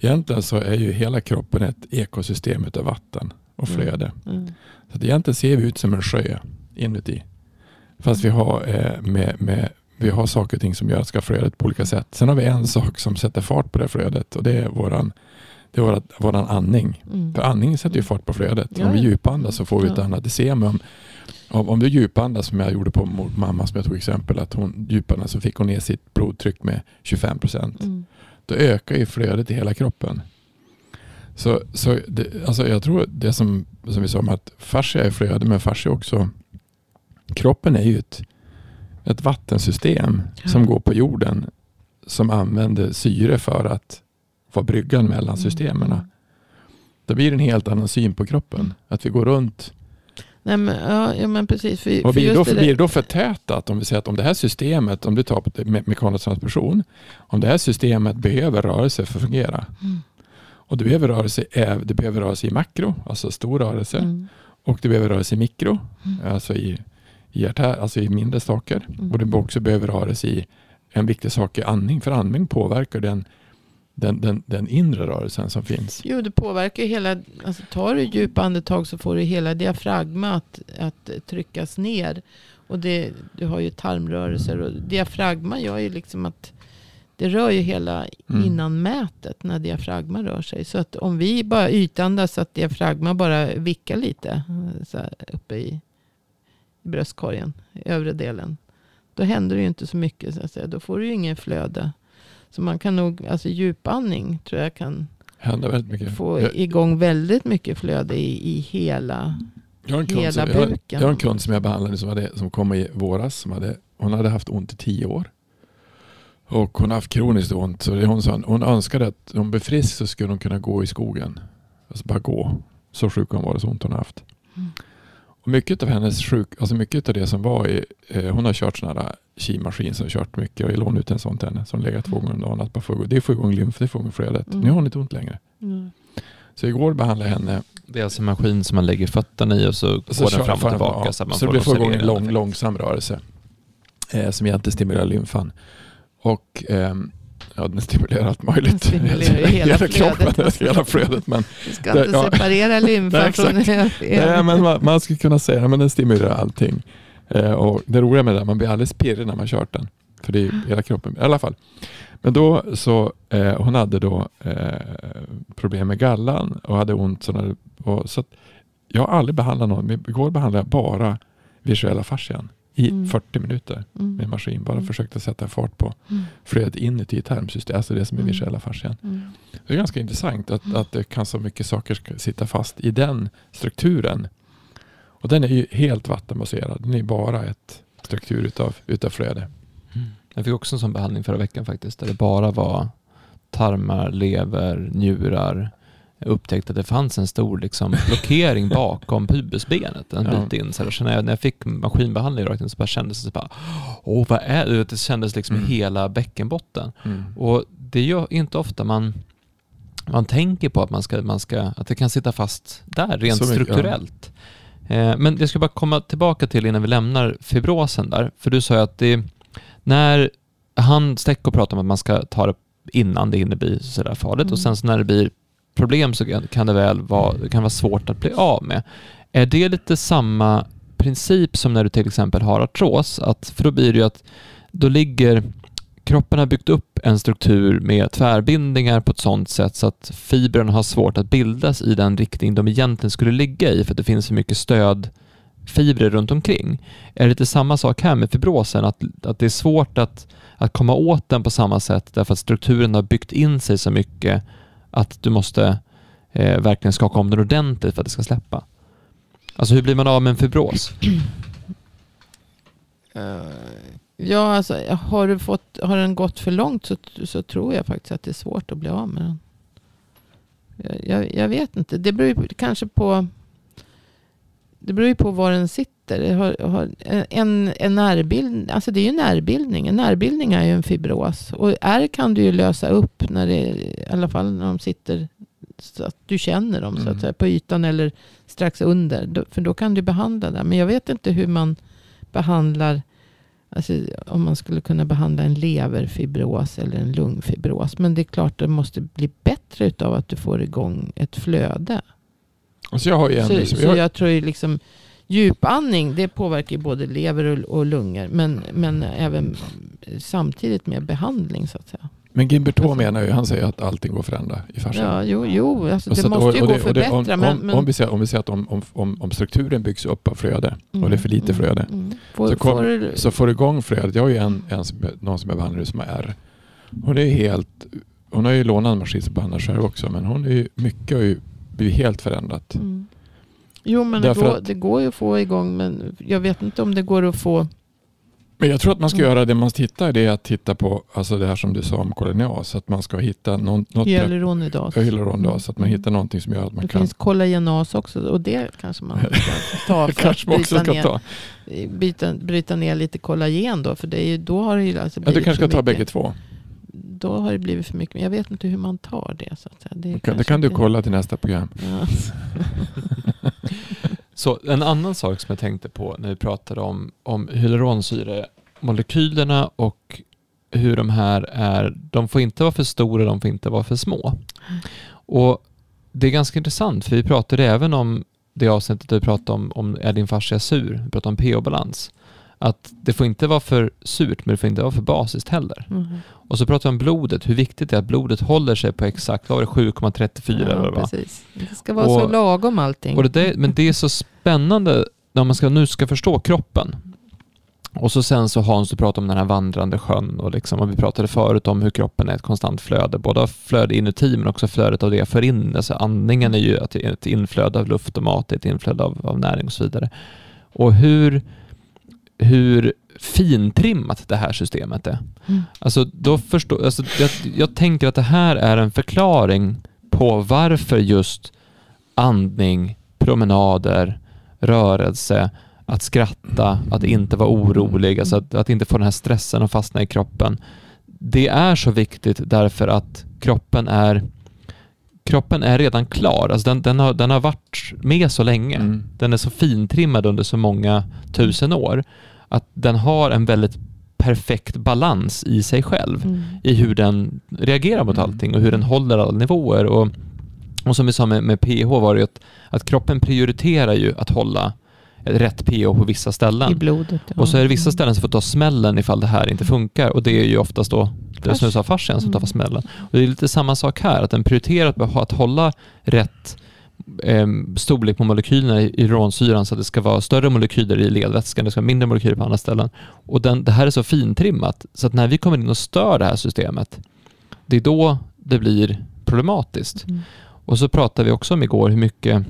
Egentligen så är ju hela kroppen ett ekosystem utav vatten och flöde. Mm. Så att egentligen ser vi ut som en sjö inuti. Fast vi har, eh, med, med, vi har saker och ting som gör att ska flödet på olika sätt. Sen har vi en sak som sätter fart på det flödet och det är våran, det är våran, våran andning. Mm. För andningen sätter ju fart på flödet. Ja, Om vi djupandas så får vi ett Ja. annat. Det ser man om, om, du djupandas som jag gjorde på mamma som jag tog exempel. Att hon djupandades så fick hon ner sitt blodtryck med 25 procent. Mm. Då ökar ju flödet i hela kroppen. Så, så det, alltså jag tror det som, som vi sa om att fascia är flöde men fascia är också kroppen är ju ett, ett vattensystem Ja. som går på jorden som använder syre för att vara bryggan mellan systemen. Mm. Det blir en helt annan syn på kroppen. Mm. Att vi går runt Nej, men, ja, ja, men precis. För, och för blir då, just det blir då förtätat om vi säger att om det här systemet, om du tar på me- mekanisk transmission, om det här systemet behöver rörelse för att fungera Mm. och du behöver rörelse, är- det behöver rörelse i makro, alltså stor rörelse, Mm. och du behöver rörelse i mikro, Mm. alltså i, i, artär, alltså i mindre saker. Mm. Och du också behöver rörelse i en viktig sak är andning, för andning påverkar den, den, den, den inre rörelsen som finns. Jo, det påverkar hela... Alltså, tar du djupa andetag så får du hela diafragma att, att tryckas ner. Och det, du har ju tarmrörelser. Och diafragma gör ju liksom att... Det rör ju hela Mm. innanmätet när diafragma rör sig. Så att om vi bara ytandas så att diafragma bara vickar lite. Så uppe i, i bröstkorgen, övre delen. Då händer det ju inte så mycket. Så att säga. Då får du ju ingen flöde. Så man kan nog, alltså djupandning tror jag kan få igång väldigt mycket flöde i, i hela... jag, har en hela som, jag, buken. jag har en kund som jag behandlade som, hade, som kom i våras. Som hade, hon hade haft ont i tio år. Och hon har haft kroniskt ont. Så hon, sa, hon önskade att om hon blev frisk så skulle hon kunna gå i skogen. Alltså bara gå. Så sjuk hon var och så ont hon har haft. Mm. Och mycket av hennes sjuk, alltså mycket av det som var i, eh, hon har kört sådana här kimaskin som har kört mycket och jag lånade ut en sån till henne som legat två gånger om dagen. Att bara få, det får igång lymf, det får igång flödet. Mm. Nu har hon inte ont längre. Mm. Så igår behandlade jag henne. Det är alltså en maskin som man lägger fötterna i och så och går kör den fram och tillbaka ja, så man så får det får igång en lång, effekt. långsam rörelse. Eh, som egentligen stimulerar lymfan. Och ehm, ja, den stimulerar allt möjligt. Stimulerar [laughs] hela flödet. kroppen, [laughs] hela flödet. Men, Du ska Det- inte ja. separera [laughs] lymfan Nej, från... nej, men man, man skulle kunna säga att den stimulerar allting. Eh, och det roliga med det man blir alldeles pirrig när man kört den. För det är hela kroppen. I alla fall. Men då så, eh, hon hade då eh, problem med gallan och hade ont. Sådana, och, så att jag har aldrig behandlat någon. Igår behandlade jag bara visuella fascian i Mm. 40 minuter med Mm. maskin. Bara Mm. försökte sätta fart på Mm. flödet inuti tarmsystemet. Alltså det som är Mm. visuella fascian. Mm. Det är ganska intressant att, att det kan så mycket saker sitta fast i den strukturen. Och den är ju helt vattenbaserad. Den är bara ett struktur utav, utav flöde. Mm. Jag fick också en sån behandling förra veckan faktiskt, där det bara var tarmar, lever, njurar. Upptäckte att det fanns en stor liksom, blockering [laughs] bakom pubisbenet en Ja. bit in. Så, här, så när, jag, när jag fick maskinbehandling rakt in så bara kändes det bara, åh vad är det? Det kändes liksom Mm. hela bäckenbotten. Och det är ju inte ofta man, man tänker på att, man ska, man ska, att det kan sitta fast där rent mycket, strukturellt. Eh, men jag ska bara komma tillbaka till innan vi lämnar fibrosen där. För du sa ju att det, när han Stecko pratar om att man ska ta det innan det hinner bli sådär farligt Mm. och sen så när det blir problem så kan- det väl vara, det kan vara svårt att bli av med. Är det lite samma princip som när du till exempel har artros? Att, för då blir det ju att då ligger kroppen har byggt upp en struktur med tvärbindningar på ett sådant sätt så att fibrerna har svårt att bildas i den riktning de egentligen skulle ligga i för att det finns så mycket stödfibrer runt omkring. Är det lite samma sak här med fibrosen? Att, att det är svårt att, att komma åt den på samma sätt därför att strukturen har byggt in sig så mycket att du måste eh, verkligen skaka om den ordentligt för att det ska släppa. Alltså hur blir man av med en fibros? Eh, ja, alltså har, du fått, har den gått för långt så, så tror jag faktiskt att det är svårt att bli av med den. Jag, jag, jag vet inte. Det beror kanske på... Det beror ju på var den sitter. Det har, har, en, en närbildning, alltså det är ju närbildning. En närbildning är ju en fibros. Och R kan du ju lösa upp när det, i alla fall när de sitter så att du känner dem så Mm. att säga, på ytan eller strax under. För då kan du behandla det. Men jag vet inte hur man behandlar Alltså, om man skulle kunna behandla en leverfibros eller en lungfibros. Men det är klart det måste bli bättre utav att du får igång ett flöde. Alltså jag har ju en, Så, liksom, så jag, jag tror ju liksom djupandning det påverkar ju både lever och, och lungor. Men, men även samtidigt med behandling så att säga. men Gimberto menar ju, han säger att allting går att förändra i fascian. Ja, jo, jo alltså det att- måste och- ju och gå att förbättra. om, men, om, men, om vi säger, om vi säger att om, om, om, strukturen byggs upp av flöde och det är för lite Mm, flöde. mm. Får, Så kom- får, Så får du igång flödet. Jag har ju en, en som, någon som jag behandlar som har R. Hon är helt, hon har ju lånat en maskin som behandlar själv också men hon är ju, mycket har ju blivit helt förändrat. Mm. Jo, men det Därför går, att- det går ju att få igång. Men jag vet inte om det går att få... Men jag tror att man ska Mm. göra det man tittar det är att titta på alltså det här som du sa om kolonias. Att man ska hitta någon, något Hyaluronidas. hyalurondas. Att man Mm. hittar någonting som gör att man Det kan. finns kollagenas också och det kanske man ska ta [laughs] för att bryta ner, ta. byta, bryta ner lite kollagen då. För det är ju, då har det ju alltså Ja, du kanske ska ta bägge två. Då har det blivit för mycket. Men jag vet inte hur man tar det. Så det, Det kan, det kan du kolla till nästa program. [laughs] Ja. [laughs] Så en annan sak som jag tänkte på när vi pratade om, om hyaluronsyremolekylerna och hur de här är, de får inte vara för stora, de får inte vara för små. Och det är ganska intressant för vi pratade även om det avsnittet vi pratade om, om är din fascia sur, vi pratade om pH-balans. Att det får inte vara för surt men det får inte vara för basiskt heller. Mhm. Och så pratade vi om blodet, hur viktigt det är att blodet håller sig på exakt, vad var det, 7,34 eller vad det ja, precis. Det ska vara Och- så lagom allting. Och det där, men det är så spännande när man ska, nu ska förstå kroppen. Och så sen så Hans, du pratade om den här vandrande sjön och, liksom, och vi pratade förut om hur kroppen är ett konstant flöde, både av flöde inuti men också flödet av det jag för in. Alltså andningen är ju ett inflöde av luft och mat, ett inflöde av, av näring och så vidare. Och hur, hur fintrimmat det här systemet är. Mm. Alltså, då förstår, alltså, jag, jag tänker att det här är en förklaring på varför just andning, promenader, rörelse, att skratta, att inte vara orolig, alltså att, att inte få den här stressen att fastna i kroppen. Det är så viktigt därför att kroppen är kroppen är redan klar. Alltså den, den, har, den har varit med så länge. Mm. Den är så fintrimmad under så många tusen år att den har en väldigt perfekt balans i sig själv, mm. i hur den reagerar mot mm. allting och hur den håller alla nivåer. Och, och som vi sa med, med PH var det ju att, att kroppen prioriterar ju att hålla rätt pH på vissa ställen. I blodet. Ja. Och så är det vissa ställen som får ta smällen ifall det här inte funkar och det är ju oftast då det sa, fascian som tar mm. smällen. Och det är lite samma sak här, att den prioriterar att hålla rätt eh, storlek på molekylerna i, i rånsyran så att det ska vara större molekyler i ledvätskan, det ska vara mindre molekyler på andra ställen. Och den, det här är så fintrimmat så att när vi kommer in och stör det här systemet, det är då det blir problematiskt. Mm. Och så pratade vi också om igår hur mycket,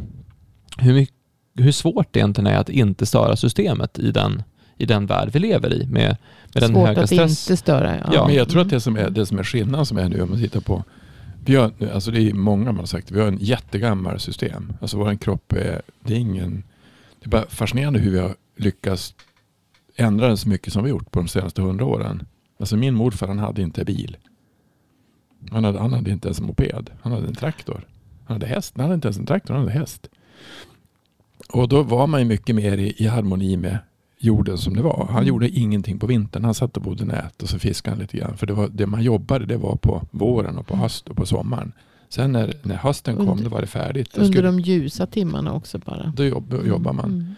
hur mycket hur svårt det egentligen är att inte störa systemet i den, i den värld vi lever i med, med den höga stress. Svårt att inte störa, ja. ja. Men jag tror att det som är, det som är skillnaden som är nu om man tittar på vi har, alltså det är många man har sagt, vi har en jättegammal system. Alltså vår kropp är, det är ingen, det är bara fascinerande hur vi har lyckats ändra den så mycket som vi gjort på de senaste hundra åren. Alltså min morfar han hade inte bil. Han hade, han hade inte ens en moped. Han hade en traktor. Han hade häst. Han hade inte ens en traktor, han hade häst. Och då var man ju mycket mer i, i harmoni med jorden som det var. Han mm. gjorde ingenting på vintern. Han satt och bodde nät och så fiskade han lite grann. För det, var, det man jobbade det var på våren och på mm. höst och på sommaren. Sen när, när hösten kom under, då var det färdigt. Under skulle, de ljusa timmarna också bara. Då jobb, jobbar man.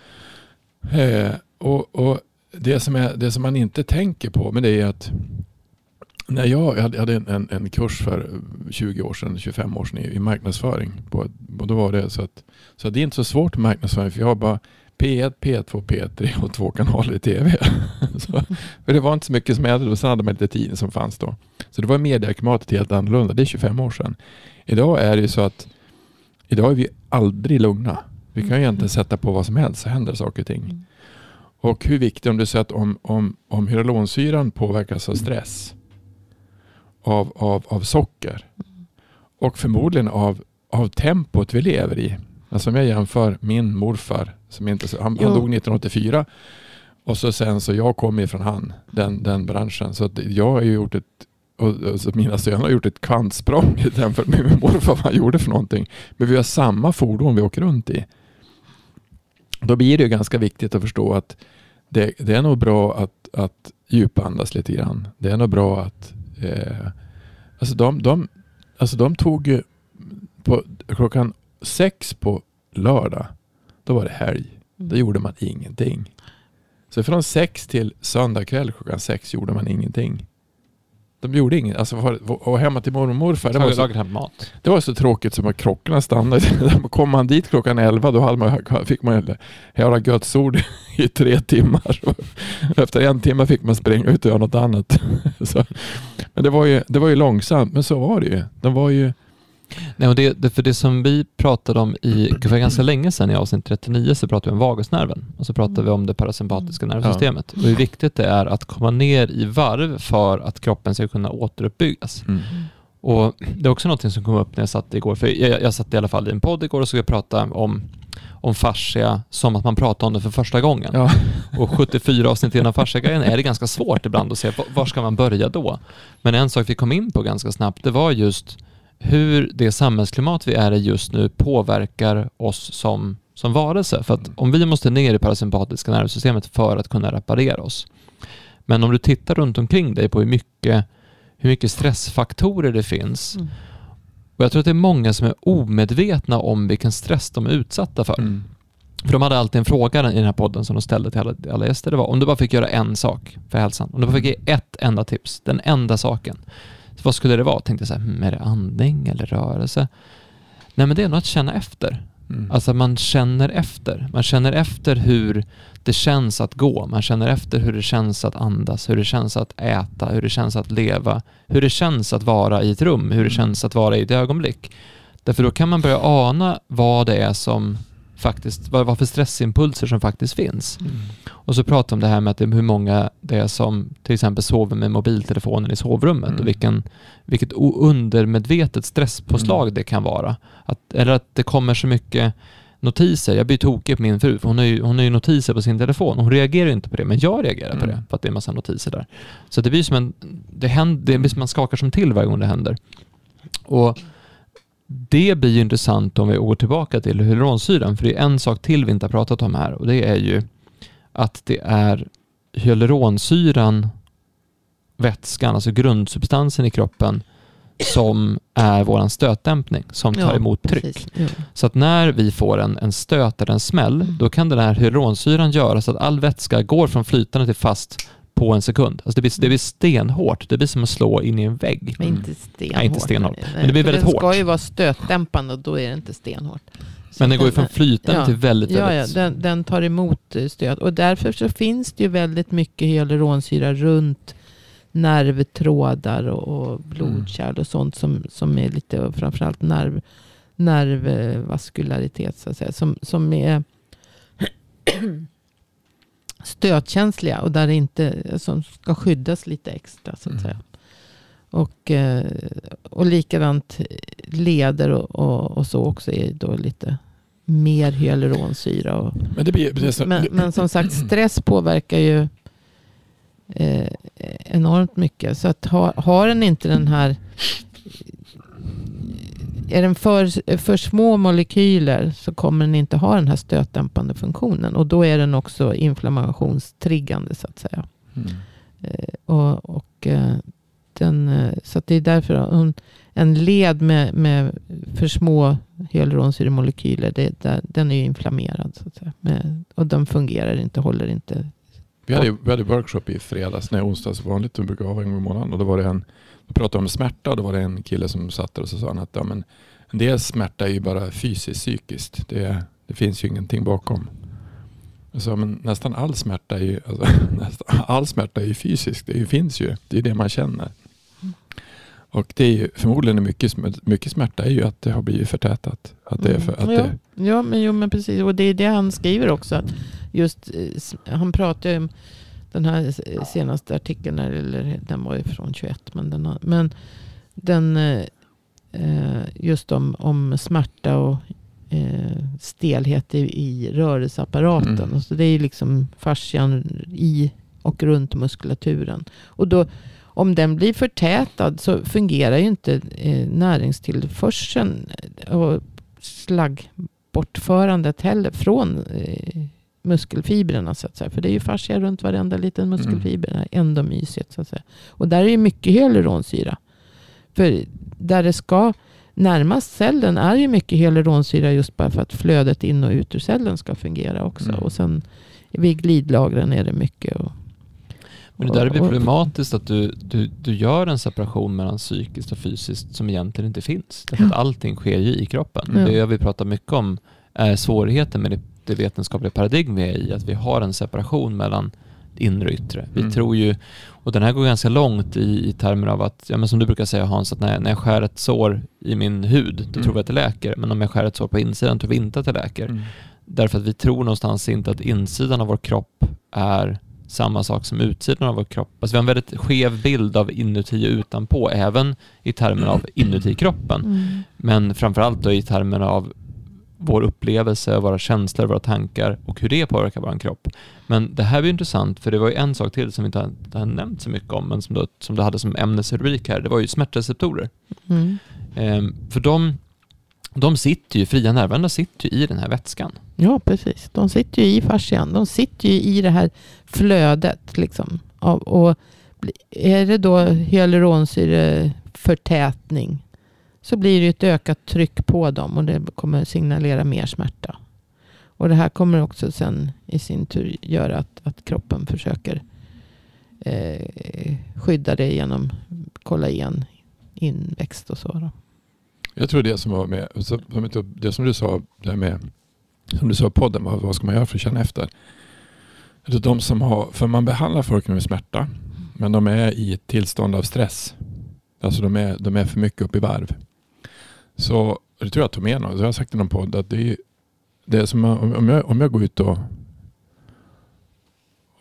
Mm. Eh, och, och det, som är, det som man inte tänker på men det är att när jag, jag hade en, en kurs för 20 år sedan, 25 år sedan i, i marknadsföring. På, och då var det så att så det är inte så svårt med marknadsföring för jag har bara P1, P2, P3 och två kanaler i TV. [laughs] så, för det var inte så mycket som hände och sen hade man lite tid som fanns då. Så det var medieklimatet helt annorlunda. Det är 25 år sedan. Idag är det ju så att idag är vi aldrig lugna. Vi kan ju egentligen sätta på vad som helst så händer saker och ting. Mm. Och hur viktigt, om du säger att om, om, om hyaluronsyran påverkas av stress, av, av, av socker och förmodligen av, av tempot vi lever i. Alltså om jag jämför min morfar, som inte, han, han dog 1984 och så sen så jag kommer ifrån han, den, den branschen. Så jag har ju gjort ett och, och mina söner har gjort ett kvantsprång [laughs] jämfört med min morfar vad han gjorde för någonting. Men vi har samma fordon vi åker runt i. Då blir det ju ganska viktigt att förstå att det, det är nog bra att, att djupandas lite grann. Det är nog bra att eh, alltså de, de, alltså de tog på klockan sex på lördag, då var det helg. Då mm. gjorde man ingenting. Så från sex till söndag kväll klockan sex gjorde man ingenting. De gjorde inget. Alltså, och hemma till mormor och morfar. Det var, så, mat. det var så tråkigt som att klockorna stannade. [laughs] Kom man dit klockan elva då hade man, fick man höra Guds ord i tre timmar. [laughs] Efter en timme fick man springa ut och göra något annat. [laughs] Så, men det var, ju, det var ju långsamt, men så var det ju. De var ju Nej, och det, det, för det som vi pratade om i, för [clears throat] ganska länge sedan i avsnitt 39 så pratade vi om vagusnerven och så pratade vi om det parasympatiska nervsystemet och hur viktigt det är att komma ner i varv för att kroppen ska kunna återuppbyggas. Mm. Och Det är också något som kom upp när jag satt igår, för jag, jag satt i alla fall i en podd igår och så jag prata om om fascia som att man pratar om det för första gången. Ja. Och 74 avsnitt innan fasciagrejen är det ganska svårt ibland att se var ska man börja då. Men en sak vi kom in på ganska snabbt, det var just hur det samhällsklimat vi är i just nu påverkar oss som, som varelse. För att om vi måste ner i parasympatiska nervsystemet för att kunna reparera oss. Men om du tittar runt omkring dig på hur mycket, hur mycket stressfaktorer det finns mm. och jag tror att det är många som är omedvetna om vilken stress de är utsatta för. Mm. För de hade alltid en fråga i den här podden som de ställde till alla, alla gäster. Det var om du bara fick göra en sak för hälsan. Om du bara fick ge ett enda tips, den enda saken vad skulle det vara? Tänkte jag så här, hmm, är det andning eller rörelse? Nej men det är nog att känna efter. Mm. Alltså man känner efter. Man känner efter hur det känns att gå. Man känner efter hur det känns att andas, hur det känns att äta, hur det känns att leva, hur det känns att vara i ett rum, hur det Mm. känns att vara i ett ögonblick. Därför då kan man börja ana vad det är som faktiskt, vad, vad för stressimpulser som faktiskt finns. Mm. Och så pratar om det här med att det, hur många det är som till exempel sover med mobiltelefonen i sovrummet Mm. och vilken, vilket undermedvetet stresspåslag Mm. det kan vara. Att, eller att det kommer så mycket notiser. Jag blir tokig på min fru, för hon har, ju, hon har ju notiser på sin telefon. Hon reagerar ju inte på det, men jag reagerar på Mm. det, för att det är en massa notiser där. Så det blir som en, det händer, det blir som man skakar som till varje gång det händer. Och det blir ju intressant om vi går tillbaka till hyaluronsyran, för det är en sak till vi inte har pratat om här och det är ju att det är hyaluronsyran, vätskan, alltså grundsubstansen i kroppen, som är våran stötdämpning, som tar Ja, emot tryck. Ja. Så att när vi får en, en stöt eller en smäll, Mm. då kan den här hyaluronsyran göra så att all vätska går från flytande till fast på en sekund. Alltså det, blir, det blir stenhårt. Det blir som att slå in i en vägg. Men Mm. inte stenhårt. Nej, inte stenhårt. Men det blir väldigt den hårt. ska ju vara stötdämpande och då är det inte stenhårt. Så Men den går ju från flytande ja. till väldigt, Ja, ja väldigt... den, den tar emot eh, stöd. Och därför så finns det ju väldigt mycket hyaluronsyra runt nervtrådar och, och blodkärl och sånt som, som är lite, framförallt nerv, nervvaskularitet så att säga, som, som är [clears throat] stötkänsliga och där det inte, som ska skyddas lite extra så att Mm. säga. Och, eh, och likadant leder och, och, och så också är då lite mer hyaluronsyra. Och, Men det blir... Det så, men, men som sagt, stress påverkar ju eh, enormt mycket. Så att ha, har den inte den här... Är den för, för små molekyler så kommer den inte ha den här stötdämpande funktionen. Och då är den också inflammationstriggande så att säga. Mm. Eh, och, och, eh, den, eh, så det är därför hon, en led med, med för små hyaluronsyremolekyler, det, där, den är ju inflammerad. Så att säga. Med, och den fungerar inte, håller inte. Vi hade, vi hade workshop i fredags, nej onsdags vanligt, vi brukar ha en gång i månaden. Och då var det en, då pratade om smärta och då var det en kille som satt där och så sa han att ja, men en del smärta är ju bara fysiskt, psykiskt. Det, det finns ju ingenting bakom. Jag sa, men nästan all smärta är ju, alltså, [laughs] nästan all smärta är ju fysisk. Det finns ju. Det är det man känner. Och det är ju förmodligen mycket, mycket smärta är ju att det har blivit förtätat. Att det är för, att Mm. ja, det, ja, men, jo, men precis. Och det är det han skriver också. Att just, eh, han pratar ju om den här senaste artikeln, eller den var ju från 21. Men den, men den eh, eh, just om, om smärta och eh, stelhet i, i rörelseapparaten. Mm. Så det är ju liksom fascian i och runt muskulaturen. Och då, om den blir förtätad så fungerar ju inte eh, näringstillförseln och slaggbortförandet heller från eh, muskelfibrerna så att säga. För det är ju fascia runt varenda liten muskelfiber, det här endomysiet så att säga. Och där är ju mycket hyaluronsyra. För där det ska närmast cellen är ju mycket hyaluronsyra just bara för att flödet in och ut ur cellen ska fungera också. Mm. Och sen vid glidlagren är det mycket. Och, Men det där blir och- problematiskt att du, du, du gör en separation mellan psykiskt och fysiskt som egentligen inte finns. Därför att allting sker ju i kroppen. Ja. Det jag vill prata mycket om är svårigheten med det, det vetenskapliga paradigm vi är i, att vi har en separation mellan inre och yttre. Vi Mm. tror ju, och den här går ganska långt i, i termer av att, ja men som du brukar säga Hans, att när, jag- när jag skär ett sår i min hud, då Mm. tror vi att det läker. Men om jag skär ett sår på insidan tror vi inte att det läker. Mm. Därför att vi tror någonstans inte att insidan av vår kropp är samma sak som utsidan av vår kropp. Alltså vi har en väldigt skev bild av inuti och utanpå, även i termer av inuti kroppen. Men framförallt då i termer av vår upplevelse, våra känslor, våra tankar och hur det påverkar vår kropp. Men det här blir intressant för det var ju en sak till som vi inte har, nämnt så mycket om men som du, som du hade som ämnesrubrik här. Det var ju smärtreceptorer. Mm. Ehm, för de, de sitter ju, fria nervändar sitter ju i den här vätskan. Ja, precis. De sitter ju i fascian. De sitter ju i det här flödet. Liksom. Och bli- är det då hyaluronsyreförtätning så blir det ett ökat tryck på dem och det kommer signalera mer smärta. Och det här kommer också sen i sin tur göra att, att kroppen försöker eh, skydda det genom kollagen inväxt och så. Då. Jag tror det som var med, det som du sa, det här med, som du sa i podden, vad, vad ska man göra för att känna efter? Det är de som har, för man behandlar folk med smärta, men de är i ett tillstånd av stress. Alltså de är, de är för mycket upp i varv. Så det tror jag tog med någon, så jag har sagt i någon podd att det är, det är som om jag, om jag går ut och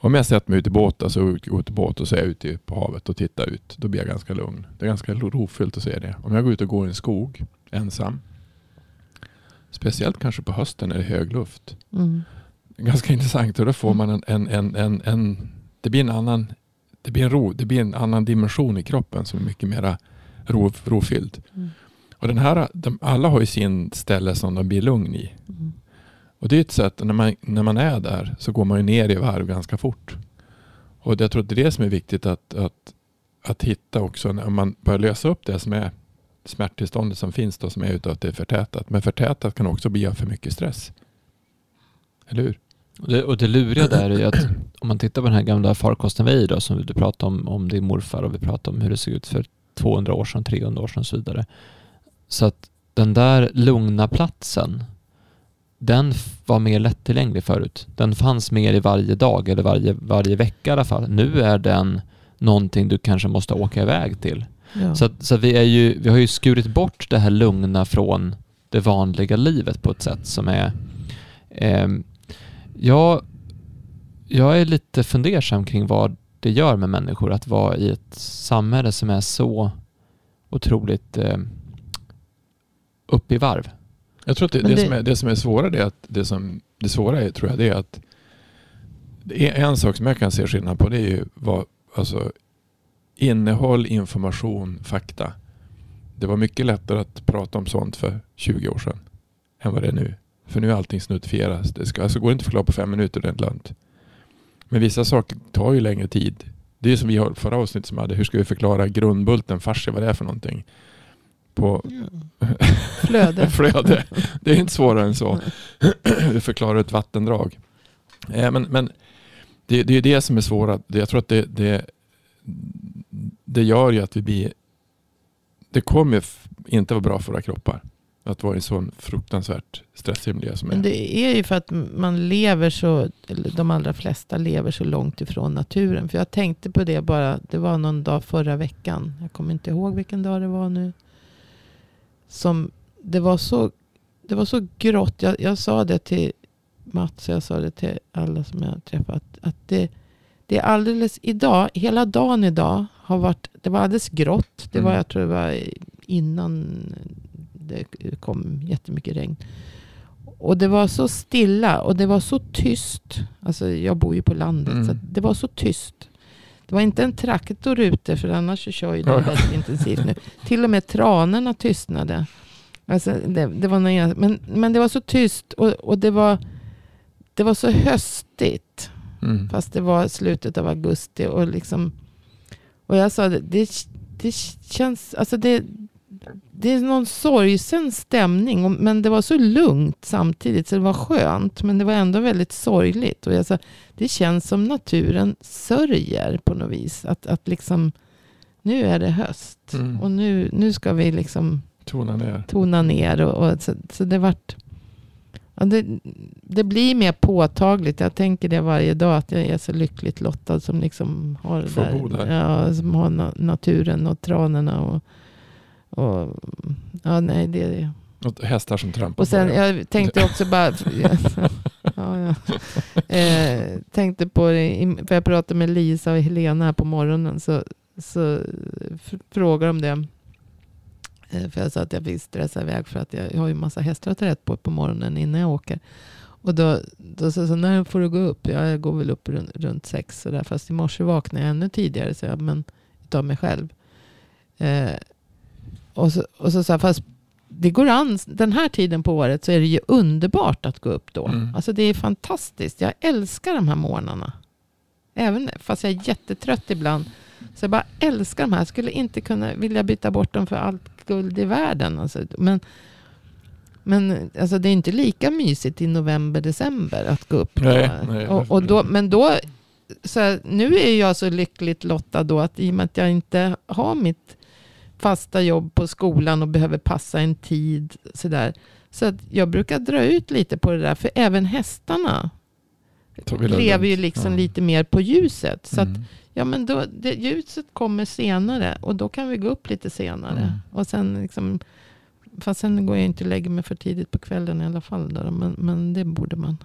om jag sätter mig ut i båt, alltså ut i båt och så är jag ute på havet och tittar ut, då blir jag ganska lugn. Det är ganska rofyllt att se det. Om jag går ut och går i en skog ensam, speciellt kanske på hösten när det är hög luft, Mm. ganska intressant och då får man en, en, en, en, en det blir en annan det blir en, ro, det blir en annan dimension i kroppen som är mycket mer ro, rofylld. Mm. Och den här, de, alla har ju sin ställe som de blir lugn i. Mm. Och det är ett sätt, när man, när man är där så går man ju ner i varv ganska fort. Och jag tror att det är det som är viktigt att, att, att hitta också när man börjar lösa upp det som är smärttillståndet som finns då som är utav att det är förtätat. Men förtätat kan också bli av för mycket stress. Eller hur? Och det, och det luriga där är att om man tittar på den här gamla farkosten vi då, som du pratade om, om din morfar och vi pratade om hur det såg ut för 200 år sedan, 300 år sedan och så vidare. Så att den där lugna platsen, den var mer lättillgänglig förut. Den fanns mer i varje dag eller varje, varje vecka i alla fall. Nu är den någonting du kanske måste åka iväg till. Ja. Så, att, så att vi, är ju, vi har ju skurit bort det här lugna från det vanliga livet på ett sätt som är... ehm, jag, jag är lite fundersam kring vad det gör med människor att vara i ett samhälle som är så otroligt eh, upp i varv. Jag tror att det, det, det- som är, det som är svåra det är att det som det svåra är tror jag det är att det är en sak som jag kan se skillnad på det är ju vad, alltså, innehåll, information, fakta. Det var mycket lättare att prata om sånt för 20 år sedan än vad det är nu. För nu är allting snuttifierat. Det ska, alltså går det inte att förklara på fem minuter, det är lugnt. Men vissa saker tar ju längre tid. Det är som vi har förra avsnittet som hade, hur ska vi förklara grundbulten, fascia, vad det är för någonting? På Flöde. [laughs] flöde. Det är inte svårare än så. Vi [clears throat] förklarar ett vattendrag. Eh, men men det, det är det som är svåra. Jag tror att det, det, det gör ju att vi blir... Det kommer inte vara bra för våra kroppar. Att vara i en sån fruktansvärt stressig miljö som Men är. det är ju för att man lever så, de allra flesta lever så långt ifrån naturen. För jag tänkte på det bara, det var någon dag förra veckan. Jag kommer inte ihåg vilken dag det var nu. Som, det var så, det var så grått. Jag, jag sa det till Mats, jag sa det till alla som jag träffat. Att det, det är alldeles idag, hela dagen idag har varit, det var alldeles grått. Det var, Mm. jag tror det var innan det kom jättemycket regn. Och det var så stilla och det var så tyst. Alltså jag bor ju på landet Mm. så det var så tyst. Det var inte en traktor ute för annars så kör ju de Ja. väldigt intensivt nu. Till och med tranorna tystnade. Alltså det, det var någon, men, men det var så tyst och, och det, var, det var så höstigt. Mm. Fast det var slutet av augusti. Och, liksom, och jag sa det, det, det känns, alltså det, det är någon sorgsen stämning. Men det var så lugnt samtidigt. Så det var skönt. Men det var ändå väldigt sorgligt. Och jag sa, det känns som naturen sörjer på något vis. Att, att liksom, nu är det höst. Mm. Och nu, nu ska vi liksom Tona ner. tona ner. Och, och, så, så det vart... Ja, det, det blir mer påtagligt. Jag tänker det varje dag. Att jag är så lyckligt lottad som liksom har, Får där. Ja, som har na, naturen och tranorna. Och, och, ja, nej, det är det. Och hästar som trampar Och sen, jag tänkte också bara... [laughs] ja, ja. Eh, tänkte på det, för jag pratade med Lisa och Helena här på morgonen. Så, så f- frågar de det. Eh, För jag sa att jag fick stressa iväg för att jag, jag har ju massa hästar att ta rätt på på morgonen innan jag åker. Och då, då sa jag så när får du gå upp? Ja, jag går väl upp runt, runt sex. Så där. Fast i morse vaknade jag ännu tidigare. Så jag, men utav mig själv. Eh, och, så, och så jag, fast det går an. Den här tiden på året så är det ju underbart att gå upp då. Mm. Alltså det är fantastiskt. Jag älskar de här morgnarna. Även fast jag är jättetrött ibland. Så jag bara älskar de här. Jag skulle inte kunna vilja byta bort dem för allt guld i världen. Alltså, men men alltså, det är inte lika mysigt i november, december att gå upp. Nej, då. nej, och, och då, men då, så här, nu är jag så lyckligt lottad då att i och med att jag inte har mitt, fasta jobb på skolan och behöver passa en tid. Sådär. Så att jag brukar dra ut lite på det där. För även hästarna Så lever ju liksom Ja. lite mer på ljuset. Så att, Mm. ja, men då, det, ljuset kommer senare och då kan vi gå upp lite senare. Mm. Och sen liksom, fast sen går jag inte och lägger mig för tidigt på kvällen i alla fall. Då, men, men det borde man.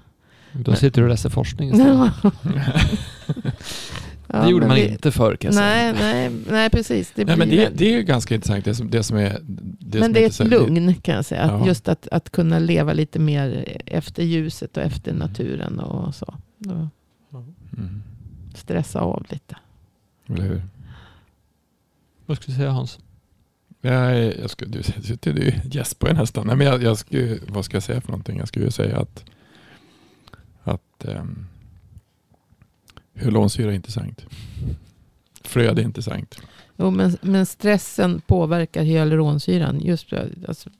Då sitter du och läser forskning istället. [laughs] [laughs] Ja, det gjorde man vi- inte förr kan jag säga. Nej, nej, nej, precis. Det Nej, men det, det är ju ganska intressant. Det som, det som är... Det men som det är ett lugn kan jag säga. Att Ja. Just att, att kunna leva lite mer efter ljuset och efter naturen och så. Mm. stressa av lite. Eller hur? Vad skulle du säga Hans? Jag, jag ska, du sitter du gäspar ju nästan. Nej, men jag, jag skulle, vad ska jag säga för någonting? Jag skulle säga att, att um, hyalonsyra är intressant. Fröd är intressant. Jo, men, men stressen påverkar hyaluronsyran. Just alltså,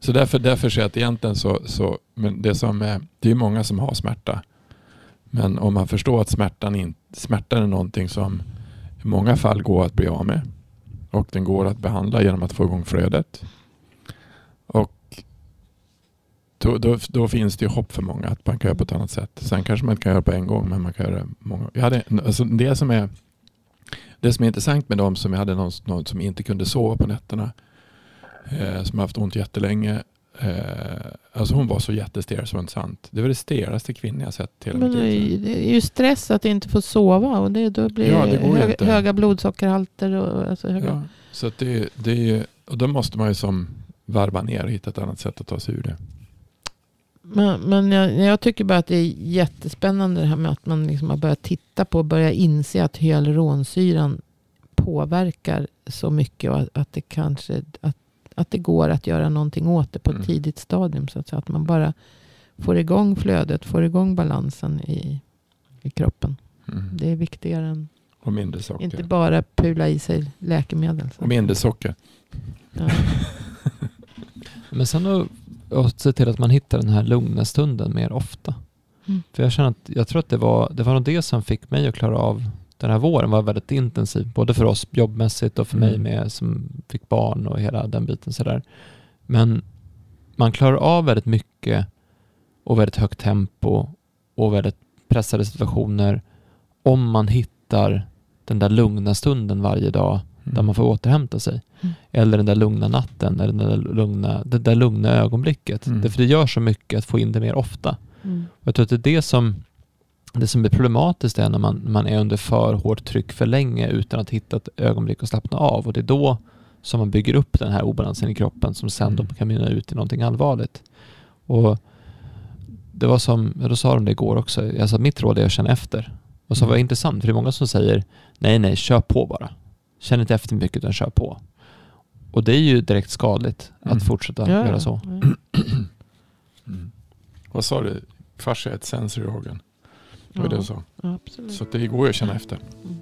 Så därför, därför säger jag att egentligen så, så men det som är, det är många som har smärta. Men om man förstår att smärtan, in, smärtan är någonting som i många fall går att bli av med. Och den går att behandla genom att få igång flödet. Och då, då, då finns det ju hopp för många att man kan göra på ett annat sätt. Sen kanske man inte kan göra på en gång men man kan göra många. Jag hade, alltså det, som är, det som är intressant med dem som jag hade någon, någon som inte kunde sova på nätterna. Eh, som har haft ont jättelänge. Eh, alltså hon var så jättestel så det var inte sant. Det var det stelaste kvinnan jag sett hela men mitt det liv. det är ju stress att inte få sova. Och det, då blir Ja, det det höga, höga blodsockerhalter. Och, alltså höga, Ja, så det, det är och då måste man ju som varva ner och hitta ett annat sätt att ta sig ur det. Men, men jag, jag tycker bara att det är jättespännande det här med att man liksom har börjat titta på och börjat inse att hyaluronsyran påverkar så mycket och att, att det kanske att, att det går att göra någonting åt det på ett Mm. tidigt stadium. Så att, säga. att man bara får igång flödet, får igång balansen i, i kroppen. Mm. Det är viktigare än Och mindre socker. inte bara pula i sig läkemedel. Så. Och mindre socker. Ja. [laughs] Men sen att se till att man hittar den här lugna stunden mer ofta. Mm. För jag känner att, jag tror att det var, det var nog det som fick mig att klara av den här våren var väldigt intensiv, både för oss jobbmässigt och för mig Mm. med som fick barn och hela den biten sådär. Men man klarar av väldigt mycket och väldigt högt tempo och väldigt pressade situationer om man hittar den där lugna stunden varje dag där man får återhämta sig. Mm. Eller den där lugna natten, eller den där lugna, det där lugna ögonblicket. Mm. Därför det gör så mycket att få in det mer ofta. Mm. Och jag tror att det är det som, det som blir problematiskt är när man, man är under för hårt tryck för länge utan att hitta ett ögonblick att slappna av. Och det är då som man bygger upp den här obalansen i kroppen som sen då Mm. kan mynna ut i någonting allvarligt. Och det var som, då sa de det igår också, alltså mitt råd är att känna efter. Och så Mm. var det intressant, för det är många som säger nej, nej, kör på bara. Känn inte efter mycket utan kör på. Och det är ju direkt skadligt Mm. att fortsätta Ja, göra så. ja. Mm. Vad sa du? Fascia är ett sensory organ. Det var det du sa. Ja, absolut. Så det går ju att känna efter. Mm.